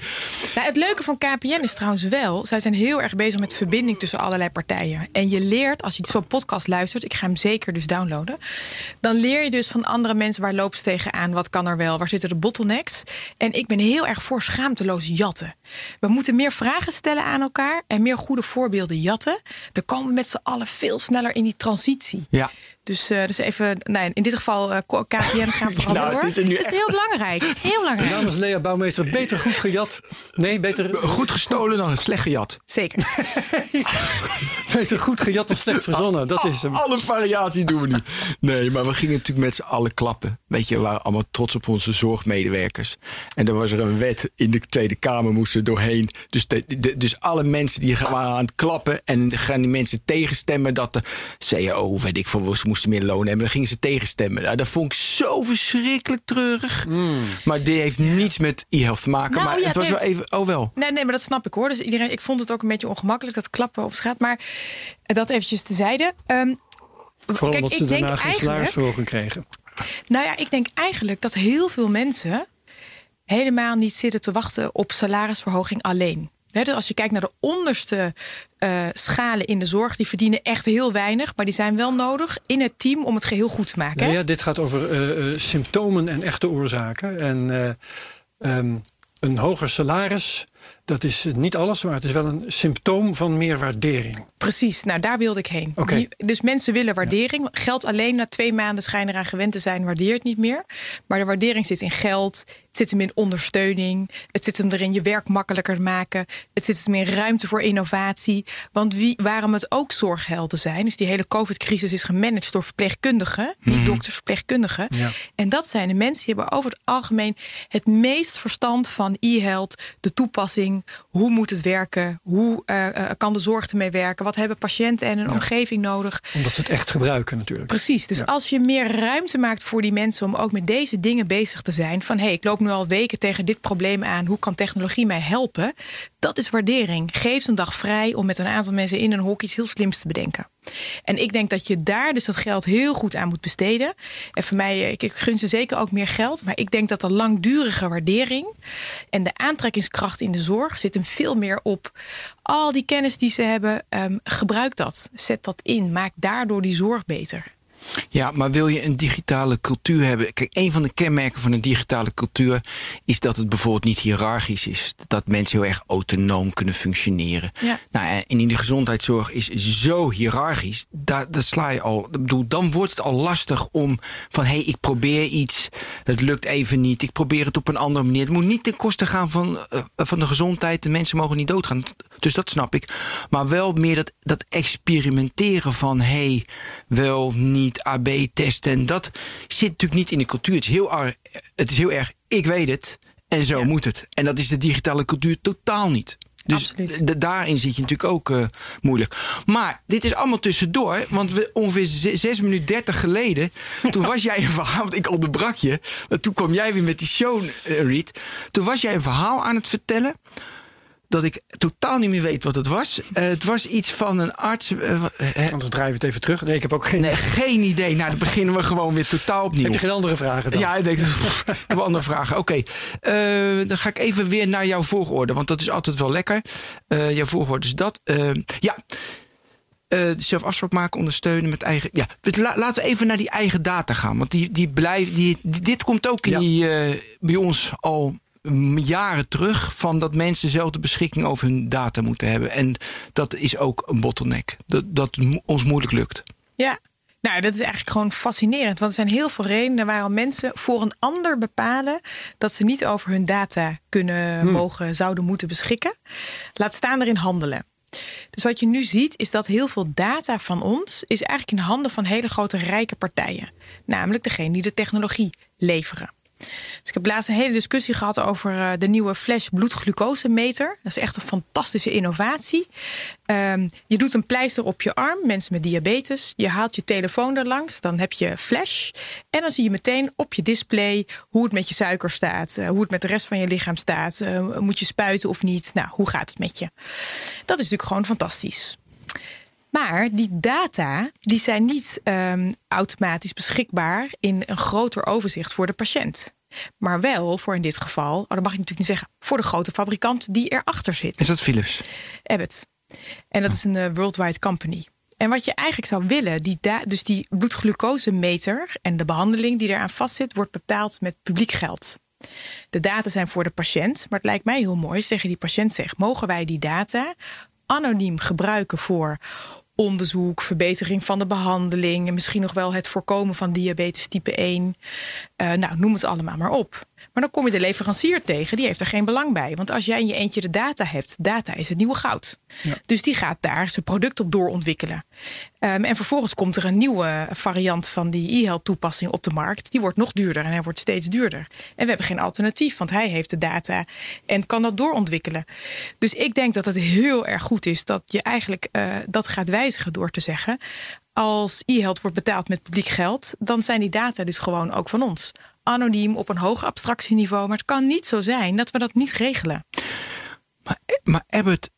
Speaker 6: Nou, het leuke van KPN is trouwens wel... zij zijn heel erg bezig met verbinding tussen allerlei partijen. En je leert, als je zo'n podcast luistert... ik ga hem zeker dus downloaden... dan leer je dus van andere mensen waar lopen ze tegenaan... wat kan er wel, waar zitten de bottlenecks. En ik ben heel erg voor schaamteloos jatten. We moeten meer vragen stellen aan elkaar... en meer goede voorbeelden jatten. Dan komen we met z'n allen veel sneller in die transitie.
Speaker 4: Ja.
Speaker 6: Dus, eh, dus even, nee, in dit geval eh, KPN gaan veranderen
Speaker 4: Nou, het
Speaker 6: hoor.
Speaker 4: is nu
Speaker 6: Dat is heel belangrijk. Heel belangrijk.
Speaker 5: Namens Lea Bouwmeester, beter goed gejat. Nee, beter,
Speaker 4: Goed gestolen dan slecht gejat.
Speaker 6: Zeker.
Speaker 5: beter goed gejat dan slecht verzonnen. Dat is hem.
Speaker 4: Alle variaties doen we nu. Nee, maar we gingen natuurlijk met z'n allen klappen. Weet je, we waren allemaal trots op onze zorgmedewerkers. En er was er een wet in de Tweede Kamer moesten doorheen. Dus, de, de- dus alle mensen die waren aan het klappen... en dan gaan die mensen tegenstemmen dat de CAO, weet ik veel, ze moesten meer loon hebben. Dan gingen ze tegenstemmen. Nou, dat vond ik zo verschrikkelijk treurig. Maar dit heeft niets met e-health te maken.
Speaker 6: Nou,
Speaker 4: maar
Speaker 6: ja,
Speaker 4: het
Speaker 6: het
Speaker 4: was wel even... Oh wel.
Speaker 6: Nee, nee, maar dat snap ik hoor. Dus iedereen, ik vond het ook een beetje ongemakkelijk, dat klappen op straat. Maar dat eventjes tezijde. Ehm
Speaker 5: Vooral
Speaker 6: kijk,
Speaker 5: omdat
Speaker 6: ik
Speaker 5: ze
Speaker 6: denk
Speaker 5: daarna geen salarisverhoging kregen.
Speaker 6: nou ja, ik denk eigenlijk dat heel veel mensen helemaal niet zitten te wachten op salarisverhoging alleen. Dus als je kijkt naar de onderste eh, schalen in de zorg, die verdienen echt heel weinig, maar die zijn wel nodig in het team om het geheel goed te maken. Hè?
Speaker 5: ja, dit gaat over eh, eh, symptomen en echte oorzaken. En eh, ehm, een hoger salaris Dat is niet alles, maar het is wel een symptoom van meer waardering.
Speaker 6: Precies, nou daar wilde ik heen. Die- dus mensen willen waardering. Geld alleen na twee maanden schijnen eraan gewend te zijn, waardeert niet meer. Maar de waardering zit in geld, het zit hem in ondersteuning, het zit hem erin je werk makkelijker te maken, het zit hem in ruimte voor innovatie. Want wie, waarom het ook zorghelden zijn, is die hele COVID-crisis is gemanaged door verpleegkundigen, niet dokters, verpleegkundigen.
Speaker 5: Ja.
Speaker 6: En dat zijn de mensen die hebben over het algemeen het meest verstand van e-health, de toepassing, hoe moet het werken, hoe eh, eh, kan de zorg ermee werken, wat hebben patiënten en hun omgeving nodig.
Speaker 5: Omdat ze het echt gebruiken natuurlijk.
Speaker 6: Precies, dus
Speaker 5: Ja.
Speaker 6: als je meer ruimte maakt voor die mensen om ook met deze dingen bezig te zijn, van hé, hey, ik loop nu al weken tegen dit probleem aan, hoe kan technologie mij helpen? Dat is waardering. Geef ze een dag vrij om met een aantal mensen in een hok iets heel slims te bedenken. En ik denk dat je daar dus dat geld heel goed aan moet besteden. En voor mij, ik, ik gun ze zeker ook meer geld. Maar ik denk dat de langdurige waardering en de aantrekkingskracht in de zorg zit hem veel meer op al die kennis die ze hebben. ehm, gebruik dat. Zet dat in. Maak daardoor die zorg beter.
Speaker 4: Ja, maar wil je een digitale cultuur hebben? Kijk, een van de kenmerken van een digitale cultuur is dat het bijvoorbeeld niet hiërarchisch is. Dat mensen heel erg autonoom kunnen functioneren.
Speaker 6: Ja.
Speaker 4: Nou, en in de gezondheidszorg is zo hiërarchisch. Daar, daar sla je al. ik Bedoel, dan wordt het al lastig om van hé, hey, ik probeer iets. Het lukt even niet. Ik probeer het op een andere manier. Het moet niet ten koste gaan van, eh, van de gezondheid. De mensen mogen niet doodgaan. Dus dat snap ik. Maar wel meer dat, dat experimenteren van hé, hey, wel niet AB testen. En dat zit natuurlijk niet in de cultuur. Het is heel, ar- het is heel erg, ik weet het. En zo
Speaker 6: Ja.
Speaker 4: moet het. En dat is de digitale cultuur totaal niet. Dus daarin zit je natuurlijk ook eh, moeilijk. Maar dit is allemaal tussendoor. Want we, ongeveer ze- 6 minuten 30 geleden. toen was jij een verhaal. Want ik onderbrak je. Want toen kwam jij weer met die show, eh, Reed. Toen was jij een verhaal aan het vertellen. Dat ik totaal niet meer weet wat het was. Eh, het was iets van een arts. eh,
Speaker 5: Anders draaien we het even terug. Nee, ik heb ook geen.
Speaker 4: nee, geen idee. Nou, dan beginnen we gewoon weer totaal opnieuw.
Speaker 5: Heb je geen andere vragen dan?
Speaker 4: Ja, ik denk, pff, ik heb andere vragen. Oké, dan ga ik even weer naar jouw volgorde, want dat is altijd wel lekker. Jouw volgorde is dat. Ja, zelf afspraak maken, ondersteunen met eigen. Ja, dus la- laten we even naar die eigen data gaan, want die, die blijft. Die, die- dit komt ook in
Speaker 5: Ja.
Speaker 4: die, bij ons al jaren terug van dat mensen zelf de beschikking over hun data moeten hebben. En dat is ook een bottleneck. Dat, dat ons moeilijk lukt.
Speaker 6: Ja. Nou, dat is eigenlijk gewoon fascinerend. Want er zijn heel veel redenen waarom mensen voor een ander bepalen dat ze niet over hun data kunnen, mogen, zouden moeten beschikken. Laat staan erin handelen. Dus wat je nu ziet is dat heel veel data van ons is eigenlijk in handen van hele grote rijke partijen. Namelijk degene die de technologie leveren. Dus ik heb laatst een hele discussie gehad over eh, de nieuwe Flash bloedglucosemeter. Dat is echt een fantastische innovatie. Ehm, je doet een pleister op je arm, mensen met diabetes. Je haalt je telefoon er langs, dan heb je Flash. En dan zie je meteen op je display hoe het met je suiker staat. eh, hoe het met de rest van je lichaam staat. eh, moet je spuiten of niet? Nou, hoe gaat het met je? Dat is natuurlijk gewoon fantastisch. Maar die data die zijn niet ehm, automatisch beschikbaar in een groter overzicht voor de patiënt. Maar wel voor in dit geval, oh, dat mag ik natuurlijk niet zeggen, voor de grote fabrikant die erachter zit.
Speaker 4: Is dat Philips?
Speaker 6: Abbott. En dat is een eh, worldwide company. En wat je eigenlijk zou willen, die dus die bloedglucosemeter en de behandeling die eraan vastzit, wordt betaald met publiek geld. De data zijn voor de patiënt, maar het lijkt mij heel mooi als je tegen die patiënt zegt: mogen wij die data anoniem gebruiken voor onderzoek, verbetering van de behandeling en misschien nog wel het voorkomen van diabetes type 1? Eh, nou, noem het allemaal maar op. Maar dan kom je de leverancier tegen, die heeft er geen belang bij. Want als jij in je eentje de data hebt, data is het nieuwe goud. Dus die gaat daar zijn product op doorontwikkelen. Ehm, en vervolgens komt er een nieuwe variant van die e-health toepassing op de markt. Die wordt nog duurder en hij wordt steeds duurder. En we hebben geen alternatief, want hij heeft de data en kan dat doorontwikkelen. Dus ik denk dat het heel erg goed is dat je eigenlijk eh, dat gaat wijzigen door te zeggen. Als e-health wordt betaald met publiek geld, dan zijn die data dus gewoon ook van ons. Anoniem op een hoog abstractieniveau. Maar het kan niet zo zijn dat we dat niet regelen.
Speaker 4: Maar, maar Abbott,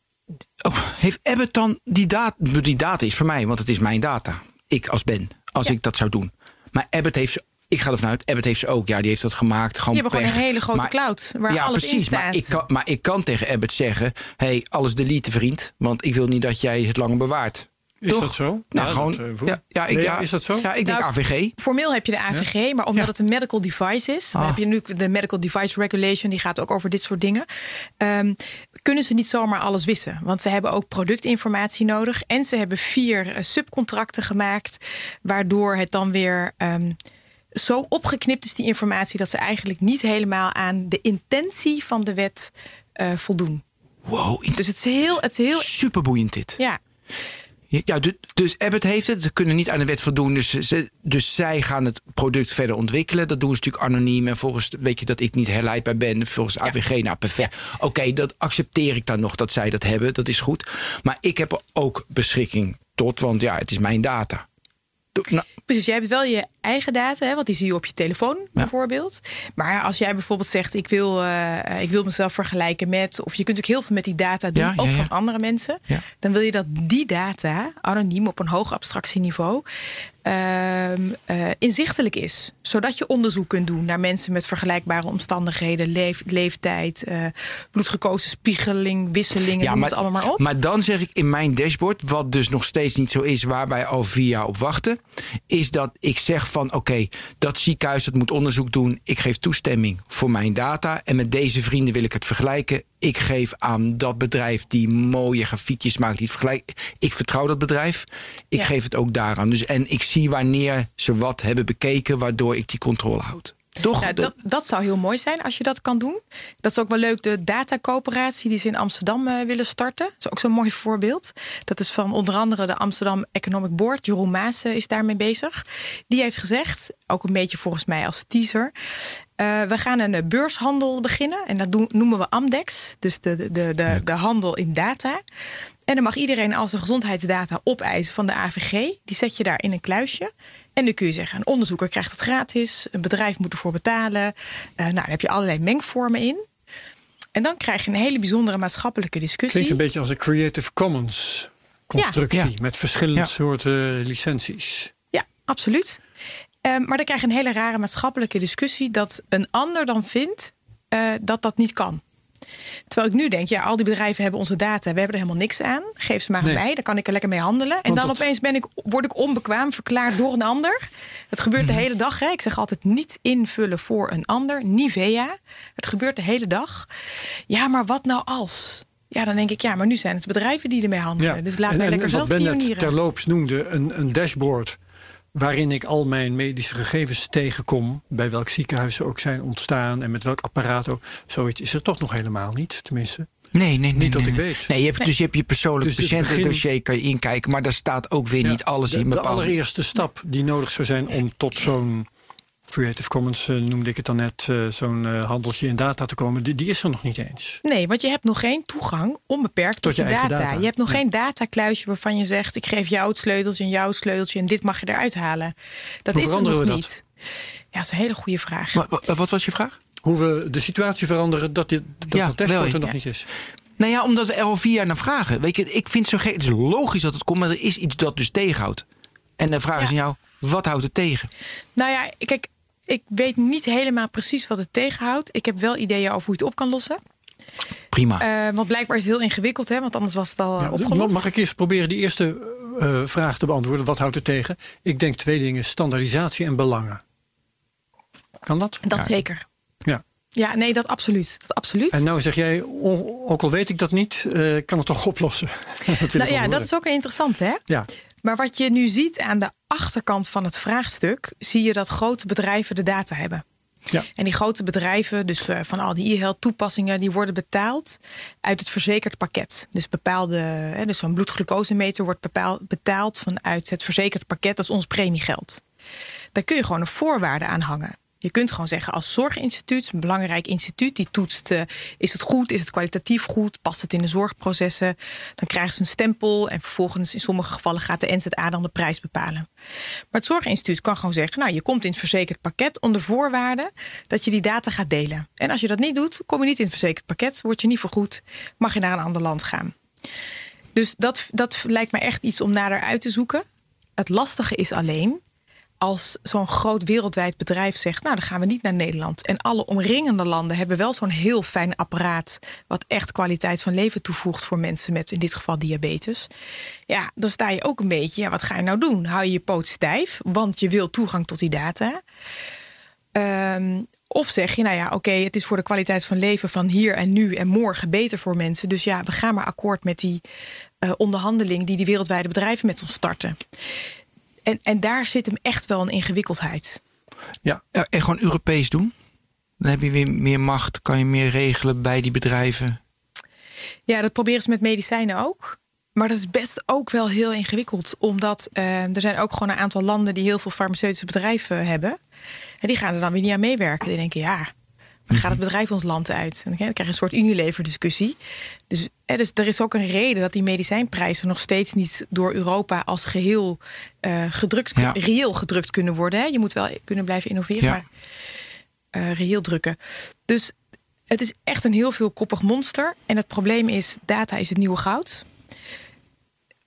Speaker 4: oh, heeft Abbott dan die data? Die data is voor mij, want het is mijn data. Ik als Ben, als
Speaker 6: Ja.
Speaker 4: ik dat zou doen. Maar Abbott heeft ze. Ik ga ervan uit, Abbott heeft ze ook. Ja, die heeft dat gemaakt. Gewoon
Speaker 6: Die hebben gewoon een hele grote
Speaker 4: Maar-
Speaker 6: cloud waar
Speaker 4: ja,
Speaker 6: alles in
Speaker 4: precies.
Speaker 6: staat.
Speaker 4: Maar ik, kan, maar ik kan tegen Abbott zeggen: hey, alles delete, vriend. Want ik wil niet dat jij het langer bewaart.
Speaker 5: Is
Speaker 4: Toch?
Speaker 5: dat zo?
Speaker 4: Nou,
Speaker 5: Ja,
Speaker 4: gewoon.
Speaker 5: dat, eh,
Speaker 4: ja, ja, ik, ja,
Speaker 5: is dat zo?
Speaker 4: Ja, ik denk
Speaker 6: Nou,
Speaker 4: AVG.
Speaker 6: Formeel heb je de AVG, maar omdat
Speaker 4: Ja.
Speaker 6: het een medical device is, dan
Speaker 4: Ah.
Speaker 6: heb je nu de Medical Device Regulation, die gaat ook over dit soort dingen. Ehm, kunnen ze niet zomaar alles wissen. Want ze hebben ook productinformatie nodig. En ze hebben vier uh, subcontracten gemaakt. Waardoor het dan weer um, zo opgeknipt is, die informatie, dat ze eigenlijk niet helemaal aan de intentie van de wet uh, voldoen.
Speaker 4: Wow.
Speaker 6: Dus het is heel. Het is heel
Speaker 4: Superboeiend dit.
Speaker 6: Ja.
Speaker 4: Ja, dus Abbott heeft het. Ze kunnen niet aan de wet voldoen. Dus, ze, dus zij gaan het product verder ontwikkelen. Dat doen ze natuurlijk anoniem. En volgens, weet je dat ik niet herleidbaar ben. Volgens AVG, nou perfect. Oké, okay, dat accepteer ik dan nog dat zij dat hebben. Dat is goed. Maar ik heb er ook beschikking tot, want ja, het is mijn data.
Speaker 6: Nou. Precies, jij hebt wel je eigen data, hè, want die zie je op je telefoon ja. bijvoorbeeld. Maar als jij bijvoorbeeld zegt, ik wil, uh, ik wil mezelf vergelijken met... of je kunt ook heel veel met die data doen, ja, ook ja, van andere mensen... dan wil je dat die data, anoniem op een hoog abstractieniveau... Uh, uh, inzichtelijk is. Zodat je onderzoek kunt doen naar mensen met vergelijkbare omstandigheden, leef, leeftijd, uh, bloedglucose spiegeling, ja,
Speaker 4: maar,
Speaker 6: het allemaal maar op.
Speaker 4: Maar dan zeg ik in mijn dashboard, wat dus nog steeds niet zo is, waar wij al vier jaar op wachten, is dat ik zeg van oké, okay, dat ziekenhuis dat moet onderzoek doen. Ik geef toestemming voor mijn data. En met deze vrienden wil ik het vergelijken. Ik geef aan dat bedrijf die mooie grafiekjes maakt, die vergelijkt. Ik vertrouw dat bedrijf. Ik ja. geef het ook daaraan. Dus, en ik zie wanneer ze wat hebben bekeken, waardoor ik die controle houd. Toch?
Speaker 6: Nou, dat, dat zou heel mooi zijn als je dat kan doen. Dat is ook wel leuk, de datacoöperatie die ze in Amsterdam uh, willen starten. Dat is ook zo'n mooi voorbeeld. Dat is van onder andere de Amsterdam Economic Board. Jeroen Maas is daarmee bezig. Die heeft gezegd, ook een beetje volgens mij als teaser... Uh, we gaan een beurshandel beginnen. En dat doen, noemen we Amdex. Dus de, de, de, de handel in data. En dan mag iedereen als een gezondheidsdata opeisen van de AVG. Die zet je daar in een kluisje. En dan kun je zeggen, een onderzoeker krijgt het gratis. Een bedrijf moet ervoor betalen. Uh, nou, dan heb je allerlei mengvormen in. En dan krijg je een hele bijzondere maatschappelijke discussie.
Speaker 5: Klinkt een beetje als een Creative Commons constructie. Ja. Met verschillende ja. soorten licenties.
Speaker 6: Ja, absoluut. Um, maar dan krijg je een hele rare maatschappelijke discussie... dat een ander dan vindt uh, dat dat niet kan. Terwijl ik nu denk, ja, al die bedrijven hebben onze data. We hebben er helemaal niks aan. Geef ze maar nee. mij, dan kan ik er lekker mee handelen. En dan opeens ben ik, word ik onbekwaam verklaard door een ander. Dat gebeurt de hele dag. Hè. Ik zeg altijd niet invullen voor een ander. Nivea. Het gebeurt de hele dag. Ja, maar wat nou als? Ja, dan denk ik, ja, maar nu zijn het bedrijven die ermee handelen. Ja. Dus laat
Speaker 5: en,
Speaker 6: mij
Speaker 5: en
Speaker 6: lekker zelf
Speaker 5: wat Ben net terloops noemde, een, een dashboard waarin ik al mijn medische gegevens tegenkom, bij welk ziekenhuis ze ook zijn ontstaan en met welk apparaat ook. Zoiets is er toch nog helemaal niet, tenminste.
Speaker 4: Nee, nee, nee.
Speaker 5: Niet dat
Speaker 4: nee,
Speaker 5: ik
Speaker 4: nee.
Speaker 5: weet.
Speaker 4: Nee, je hebt, dus je hebt je persoonlijk
Speaker 5: Dus
Speaker 4: patiëntendossier,
Speaker 5: begin-
Speaker 4: kan je inkijken, maar daar staat ook weer
Speaker 5: Ja,
Speaker 4: niet alles
Speaker 5: de,
Speaker 4: in
Speaker 5: De allereerste stap die nodig zou zijn om tot zo'n Creative Commons, eh, noemde ik het dan net, eh, zo'n eh, handeltje in data te komen, die, die is er nog niet eens.
Speaker 6: Nee, want je hebt nog geen toegang onbeperkt tot,
Speaker 5: Tot je
Speaker 6: data.
Speaker 5: data.
Speaker 6: Je hebt nog
Speaker 5: Ja.
Speaker 6: geen datakluisje waarvan je zegt: ik geef jou het sleuteltje en jou het sleuteltje en dit mag je eruit halen. Dat
Speaker 5: Hoe
Speaker 6: is er
Speaker 5: veranderen
Speaker 6: nog
Speaker 5: we
Speaker 6: niet. Ja, dat is een hele goede vraag.
Speaker 4: Maar, wa- wat was je vraag?
Speaker 5: Hoe we de situatie veranderen dat, dit, dat
Speaker 4: Ja,
Speaker 5: dat dashboard
Speaker 4: wel,
Speaker 5: er nog
Speaker 6: ja.
Speaker 5: niet is.
Speaker 4: Nou ja, omdat we er al vier jaar naar vragen. Weet je, ik vind het zo gek. Het is logisch dat het komt, maar er is iets dat dus tegenhoudt. En de vraag is aan jou, wat houdt het tegen?
Speaker 6: Nou ja, kijk, ik weet niet helemaal precies wat het tegenhoudt. Ik heb wel ideeën over hoe je het op kan lossen.
Speaker 4: Prima.
Speaker 6: Eh, want blijkbaar is het heel ingewikkeld, hè? want anders was het al eh,
Speaker 5: Ja,
Speaker 6: opgelost.
Speaker 5: mag ik eerst proberen die eerste eh, vraag te beantwoorden? Wat houdt het tegen? Ik denk twee dingen: standaardisatie en belangen. Kan dat?
Speaker 6: Dat zeker.
Speaker 5: Ja.
Speaker 6: Ja, nee, dat absoluut. Dat absoluut.
Speaker 5: En nou zeg jij, ook al weet ik dat niet, eh, kan het toch oplossen? dat
Speaker 6: nou ja, dat is ook interessant, hè?
Speaker 5: Ja,
Speaker 6: Maar wat je nu ziet aan de achterkant van het vraagstuk, zie je dat grote bedrijven de data hebben.
Speaker 5: ja.
Speaker 6: En die grote bedrijven, dus eh, van al die e-health toepassingen, die worden betaald uit het verzekerd pakket. Dus bepaalde, dus zo'n bloedglucosemeter wordt betaald vanuit het verzekerd pakket, dat is ons premiegeld. Daar kun je gewoon een voorwaarde aan hangen. Je kunt gewoon zeggen als zorginstituut, een belangrijk instituut, die toetst: eh, is het goed, is het kwalitatief goed, past het in de zorgprocessen? Dan krijgen ze een stempel en vervolgens in sommige gevallen gaat de NZA dan de prijs bepalen. Maar het zorginstituut kan gewoon zeggen: Nou, je komt in het verzekerd pakket onder voorwaarde dat je die data gaat delen. En als je dat niet doet, kom je niet in het verzekerd pakket, word je niet vergoed, mag je naar een ander land gaan. Dus dat, dat lijkt me echt iets om nader uit te zoeken. Het lastige is alleen als zo'n groot wereldwijd bedrijf zegt: Nou, dan gaan we niet naar Nederland. En alle omringende landen hebben wel zo'n heel fijn apparaat. wat echt kwaliteit van leven toevoegt voor mensen met in dit geval diabetes. Ja, dan sta je ook een beetje: ja, wat ga je nou doen? Hou je je poot stijf, want je wil toegang tot die data. Ehm, Of zeg je, nou ja, oké, het is voor de kwaliteit van leven van hier en nu en morgen beter voor mensen. Dus ja, we gaan maar akkoord met die uh, onderhandeling die die wereldwijde bedrijven met ons starten. En, en daar zit hem echt wel een ingewikkeldheid.
Speaker 4: Ja, en gewoon Europees doen. Dan heb je weer meer macht, kan je meer regelen bij die bedrijven.
Speaker 6: Ja, dat proberen ze met medicijnen ook. Maar dat is best ook wel heel ingewikkeld. Omdat uh, er zijn ook gewoon een aantal landen die heel veel farmaceutische bedrijven hebben. En die gaan er dan weer niet aan meewerken. Die denken, ja, dan gaat het bedrijf ons land uit. En dan krijg je een soort Unilever-discussie. Dus, dus, er is ook een reden dat die medicijnprijzen nog steeds niet door Europa als geheel uh, gedrukt, ja. reëel gedrukt kunnen worden. Hè. Je moet wel kunnen blijven innoveren, ja. maar uh, reëel drukken. Dus het is echt een heel veelkoppig monster. En het probleem is, data is het nieuwe goud.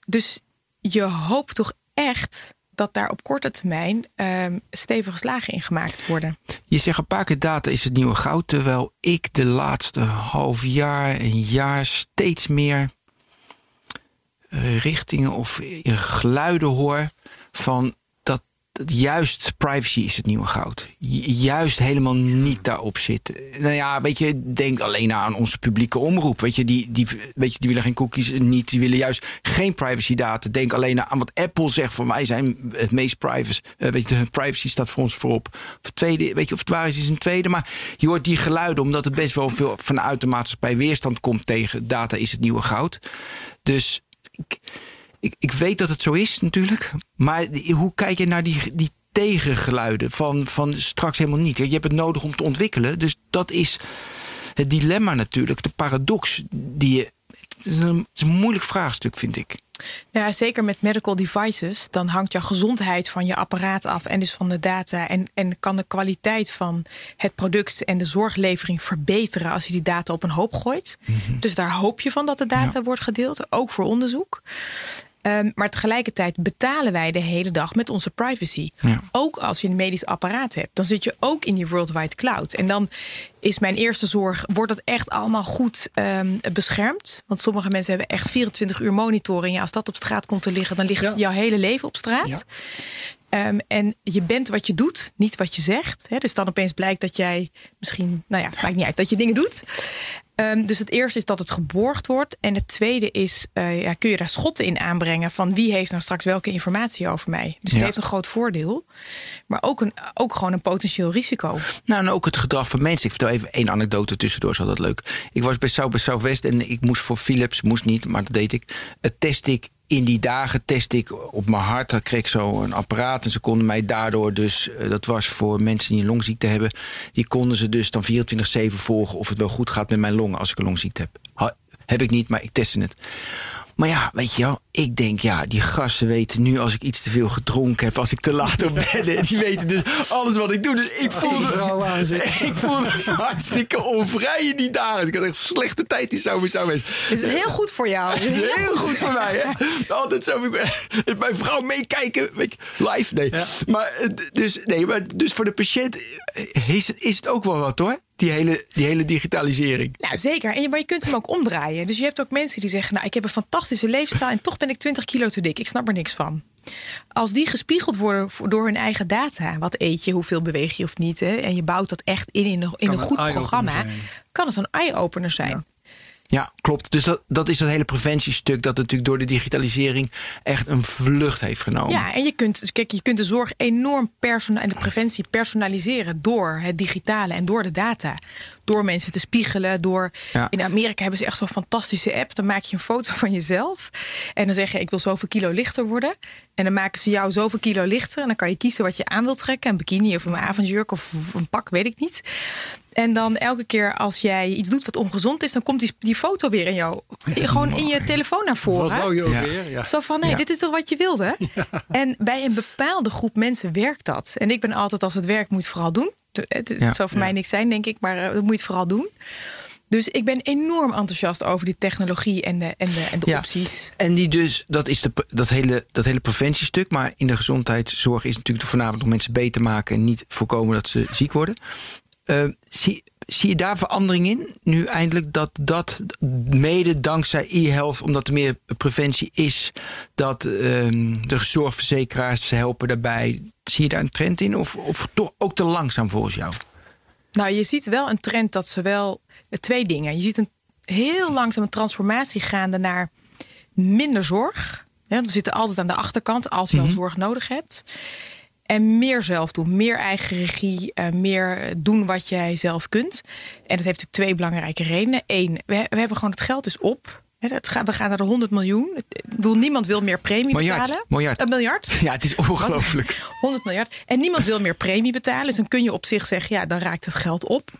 Speaker 6: Dus je hoopt toch echt dat daar op korte termijn um, stevige slagen in gemaakt worden.
Speaker 4: Je zegt een paar keer data is het nieuwe goud, terwijl ik de laatste half jaar, een jaar steeds meer richtingen of geluiden hoor van juist privacy is het nieuwe goud. Juist helemaal niet daarop zitten. Nou ja, weet je, denk alleen aan onze publieke omroep. Weet je, die, die, weet je, die willen geen cookies niet. Die willen juist geen privacy data. Denk alleen aan wat Apple zegt van wij zijn het meest privacy. Uh, weet je, privacy staat voor ons voorop. Of tweede, weet je, of het waar is, is een tweede. Maar je hoort die geluiden omdat er best wel veel vanuit de maatschappij weerstand komt tegen data is het nieuwe goud. Dus ik, ik, ik weet dat het zo is natuurlijk. Maar hoe kijk je naar die, die tegengeluiden van, van straks helemaal niet? Je hebt het nodig om te ontwikkelen. Dus dat is het dilemma natuurlijk. De paradox die je. Het is een, het is een moeilijk vraagstuk, vind ik.
Speaker 6: Nou ja, zeker met medical devices. Dan hangt jouw gezondheid van je apparaat af en dus van de data. En, en kan de kwaliteit van het product en de zorglevering verbeteren als je die data op een hoop gooit. Mm -hmm. Dus daar hoop je van dat de data ja. wordt gedeeld, ook voor onderzoek. Um, maar tegelijkertijd betalen wij de hele dag met onze privacy. Ja. Ook als je een medisch apparaat hebt, dan zit je ook in die worldwide cloud. En dan is mijn eerste zorg: wordt dat echt allemaal goed um, beschermd? Want sommige mensen hebben echt 24 uur monitoring. Ja, als dat op straat komt te liggen, dan ligt ja. jouw hele leven op straat. Ja. Um, en je bent wat je doet, niet wat je zegt. Dus dan opeens blijkt dat jij misschien, nou ja, maakt niet uit dat je dingen doet. Um, dus het eerste is dat het geborgd wordt. En het tweede is, uh, ja, kun je daar schotten in aanbrengen van wie heeft nou straks welke informatie over mij. Dus ja. het heeft een groot voordeel, maar ook, een, ook gewoon een potentieel risico.
Speaker 4: Nou, en ook het gedrag van mensen. Ik vertel even één anekdote tussendoor, is altijd leuk. Ik was bij South, bij Southwest en ik moest voor Philips, moest niet, maar dat deed ik. Het test ik in die dagen test ik op mijn hart. Dan kreeg ik zo een apparaat. En ze konden mij daardoor dus... dat was voor mensen die een longziekte hebben... die konden ze dus dan 24-7 volgen... of het wel goed gaat met mijn als ik een longziekte heb. Heb ik niet, maar ik testte het. Maar ja, weet je wel, ik denk, ja, die gasten weten nu als ik iets te veel gedronken heb, als ik te laat op ben. Die weten dus alles wat ik doe. Dus ik voelde, ik voelde me hartstikke onvrij in die dagen. Ik had echt slechte tijd die zou zou wezen.
Speaker 6: Het is heel goed voor jou.
Speaker 4: Het is heel goed voor mij. Hè? Altijd zo, mijn vrouw meekijken, weet je, live. Nee. Ja. Maar, dus, nee, maar dus voor de patiënt is, is het ook wel wat hoor die hele, die hele digitalisering.
Speaker 6: Nou, zeker. En je, maar je kunt hem ook omdraaien. Dus je hebt ook mensen die zeggen: Nou, ik heb een fantastische leefstijl en toch ben ik 20 kilo te dik. Ik snap er niks van. Als die gespiegeld worden door hun eigen data, wat eet je, hoeveel beweeg je of niet, hè, en je bouwt dat echt in in een, in een goed programma, zijn. kan het een eye-opener zijn.
Speaker 4: Ja. Ja, klopt. Dus dat, dat is dat hele preventiestuk dat natuurlijk door de digitalisering echt een vlucht heeft genomen.
Speaker 6: Ja, en je kunt, kijk, je kunt de zorg enorm en de preventie personaliseren door het digitale en door de data. Door mensen te spiegelen. Door, ja. In Amerika hebben ze echt zo'n fantastische app. Dan maak je een foto van jezelf. En dan zeg je: Ik wil zoveel kilo lichter worden. En dan maken ze jou zoveel kilo lichter. En dan kan je kiezen wat je aan wilt trekken: een bikini of een avondjurk of een pak, weet ik niet. En dan elke keer als jij iets doet wat ongezond is, dan komt die, die foto weer in jou. Gewoon in je telefoon naar voren.
Speaker 5: Wat wou je ook ja. weer? Ja.
Speaker 6: Zo van: nee, ja. dit is toch wat je wilde? En bij een bepaalde groep mensen werkt dat. En ik ben altijd: als het werkt, moet vooral doen. Het ja, zou voor ja. mij niks zijn, denk ik, maar uh, dat moet je het vooral doen. Dus ik ben enorm enthousiast over die technologie en de, en de, en de ja, opties.
Speaker 4: En die dus, dat is de, dat, hele, dat hele preventiestuk. Maar in de gezondheidszorg is natuurlijk voornamelijk om mensen beter maken en niet voorkomen dat ze ziek worden. Uh, zie, zie je daar verandering in? Nu eindelijk dat dat mede dankzij e-health, omdat er meer preventie is, dat uh, de zorgverzekeraars helpen daarbij. Zie je daar een trend in? Of, of toch ook te langzaam volgens jou?
Speaker 6: Nou, je ziet wel een trend dat ze wel eh, twee dingen. Je ziet een heel langzaam een transformatie gaande naar minder zorg. Ja, we zitten altijd aan de achterkant als je al zorg nodig hebt. En meer zelf doen, meer eigen regie, uh, meer doen wat jij zelf kunt. En dat heeft natuurlijk twee belangrijke redenen. Eén, we, we hebben gewoon het geld is op. we gaan naar de 100 miljoen. Ik bedoel, niemand wil meer premie
Speaker 4: miljard,
Speaker 6: betalen.
Speaker 4: Miljard.
Speaker 6: Een miljard?
Speaker 4: Ja, het is ongelooflijk.
Speaker 6: 100 miljard. En niemand wil meer premie betalen. Dus dan kun je op zich zeggen, ja, dan raakt het geld op.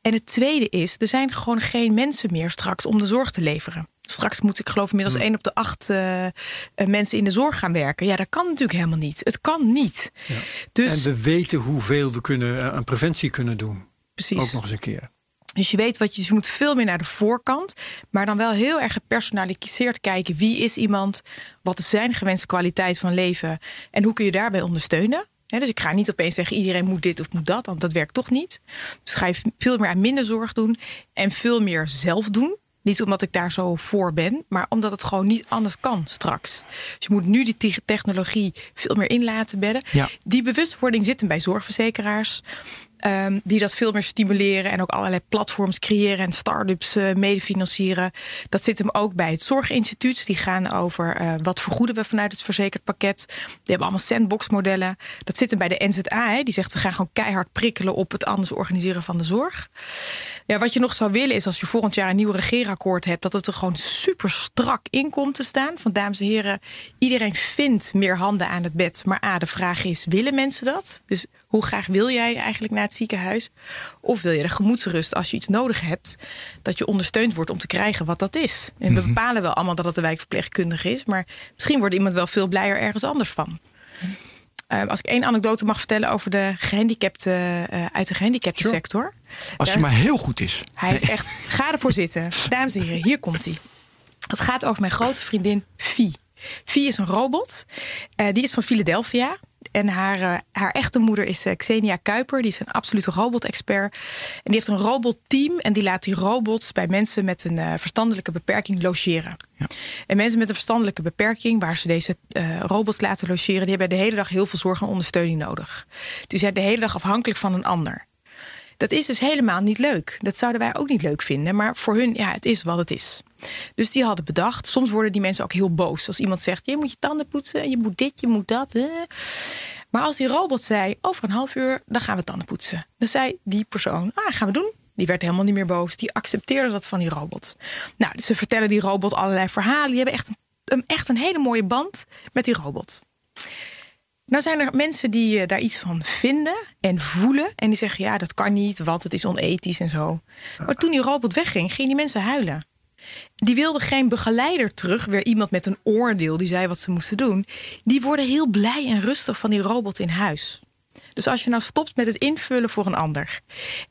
Speaker 6: En het tweede is, er zijn gewoon geen mensen meer straks om de zorg te leveren. Straks moet ik geloof inmiddels één op de acht uh, mensen in de zorg gaan werken. Ja, dat kan natuurlijk helemaal niet. Het kan niet. Ja.
Speaker 5: Dus, en we weten hoeveel we kunnen, aan preventie kunnen doen.
Speaker 6: Precies.
Speaker 5: Ook nog eens een keer.
Speaker 6: Dus je weet wat je, je moet veel meer naar de voorkant, maar dan wel heel erg gepersonaliseerd kijken. Wie is iemand? Wat is zijn gewenste kwaliteit van leven? En hoe kun je daarbij ondersteunen? dus ik ga niet opeens zeggen iedereen moet dit of moet dat, want dat werkt toch niet. Dus ga je veel meer aan minder zorg doen en veel meer zelf doen. Niet omdat ik daar zo voor ben, maar omdat het gewoon niet anders kan straks. Dus je moet nu die technologie veel meer in laten bedden.
Speaker 4: Ja.
Speaker 6: Die bewustwording zit hem bij zorgverzekeraars. Um, die dat veel meer stimuleren en ook allerlei platforms creëren en start-ups uh, medefinancieren. Dat zit hem ook bij het Zorginstituut. Die gaan over uh, wat vergoeden we vanuit het verzekerd pakket. Die hebben allemaal sandbox-modellen. Dat zit hem bij de NZA. Die zegt we gaan gewoon keihard prikkelen op het anders organiseren van de zorg. Ja, wat je nog zou willen is als je volgend jaar een nieuw regeerakkoord hebt, dat het er gewoon super strak in komt te staan. Van dames en heren, iedereen vindt meer handen aan het bed. Maar A, de vraag is: willen mensen dat? Dus hoe graag wil jij eigenlijk naar het ziekenhuis? Of wil je de gemoedsrust als je iets nodig hebt, dat je ondersteund wordt om te krijgen wat dat is? En we
Speaker 4: Mhm.
Speaker 6: bepalen wel allemaal dat het de wijkverpleegkundige is, maar misschien wordt iemand wel veel blijer ergens anders van. Uh, als ik één anekdote mag vertellen over de gehandicapte uh, uit de gehandicapte
Speaker 4: Sure.
Speaker 6: sector.
Speaker 4: Als je maar heel goed is.
Speaker 6: Hij is echt. Ga ervoor zitten. Dames en heren, hier komt hij. Het gaat over mijn grote vriendin Vie. Vie is een robot. Uh, die is van Philadelphia. En haar, uh, haar echte moeder is uh, Xenia Kuiper. Die is een absolute robot-expert. En die heeft een robotteam. En die laat die robots bij mensen met een uh, verstandelijke beperking logeren.
Speaker 4: Ja.
Speaker 6: En mensen met een verstandelijke beperking, waar ze deze robots laten logeren, die hebben de hele dag heel veel zorg en ondersteuning nodig. Die zijn de hele dag afhankelijk van een ander. Dat is dus helemaal niet leuk. Dat zouden wij ook niet leuk vinden. Maar voor hun, ja, het is wat het is. Dus die hadden bedacht. Soms worden die mensen ook heel boos. Als iemand zegt: Je moet je tanden poetsen, je moet dit, je moet dat. Maar als die robot zei: Over een half uur, dan gaan we tanden poetsen. Dan zei die persoon: Ah, gaan we doen. Die werd helemaal niet meer boos. Die accepteerde dat van die robot. Nou, dus ze vertellen die robot allerlei verhalen. Die hebben echt een, echt een hele mooie band met die robot. Nou zijn er mensen die uh, daar iets van vinden en voelen. En die zeggen, ja, dat kan niet, want het is onethisch en zo. Maar toen die robot wegging, gingen die mensen huilen. Die wilden geen begeleider terug, weer iemand met een oordeel die zei wat ze moesten doen. Die worden heel blij en rustig van die robot in huis. Dus als je nou stopt met het invullen voor een ander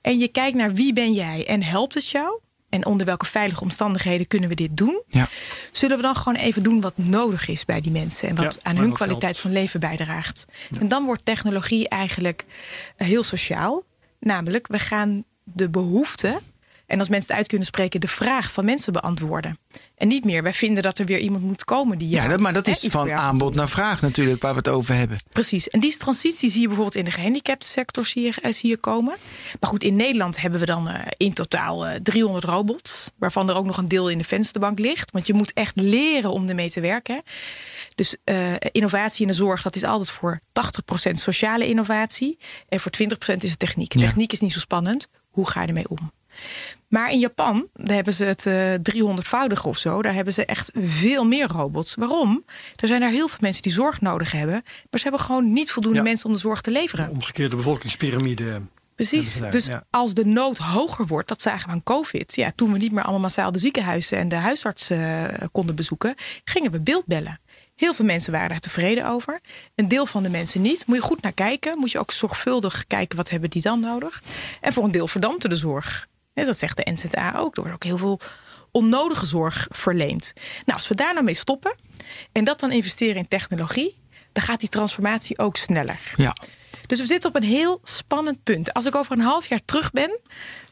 Speaker 6: en je kijkt naar wie ben jij en helpt het jou, en onder welke veilige omstandigheden kunnen we dit doen?
Speaker 4: Ja.
Speaker 6: Zullen we dan gewoon even doen wat nodig is bij die mensen en wat
Speaker 5: Ja,
Speaker 6: aan hun kwaliteit
Speaker 5: helpt.
Speaker 6: van leven bijdraagt? En dan wordt technologie eigenlijk eh, heel sociaal. Namelijk, we gaan de behoeften en als mensen het uit kunnen spreken, de vraag van mensen beantwoorden. En niet meer, wij vinden dat er weer iemand moet komen die.
Speaker 4: Ja,
Speaker 6: jou,
Speaker 4: maar dat is van aanbod naar vraag natuurlijk, waar we het over hebben.
Speaker 6: Precies. En die transitie zie je bijvoorbeeld in de gehandicapte sector zie je, eh, zie je komen. Maar goed, in Nederland hebben we dan eh, in totaal eh, 300 robots. Waarvan er ook nog een deel in de vensterbank ligt. Want je moet echt leren om ermee te werken. Dus eh, innovatie in de zorg, dat is altijd voor 80% sociale innovatie. En voor 20% is het techniek.
Speaker 4: Ja.
Speaker 6: Techniek is niet zo spannend. Hoe ga je ermee om? Maar in Japan, daar hebben ze het eh 300voudige of zo. Daar hebben ze echt veel meer robots. Waarom? Er zijn er heel veel mensen die zorg nodig hebben. Maar ze hebben gewoon niet voldoende
Speaker 5: Ja.
Speaker 6: mensen om de zorg te leveren.
Speaker 5: Omgekeerde bevolkingspyramide. hebben
Speaker 6: Precies.
Speaker 5: daar,
Speaker 6: Dus
Speaker 5: ja.
Speaker 6: als de nood hoger wordt, dat zagen we aan COVID. Ja, toen we niet meer allemaal massaal de ziekenhuizen en de huisartsen eh, konden bezoeken, gingen we beeldbellen. Heel veel mensen waren daar tevreden over. Een deel van de mensen niet. Moet je goed naar kijken. Moet je ook zorgvuldig kijken wat hebben die dan nodig. En voor een deel verdampte de zorg. Dat zegt de NZA ook. Er wordt ook heel veel onnodige zorg verleend. Nou, als we daar nou mee stoppen en dat dan investeren in technologie, dan gaat die transformatie ook sneller.
Speaker 4: Ja.
Speaker 6: Dus we zitten op een heel spannend punt. Als ik over een half jaar terug ben,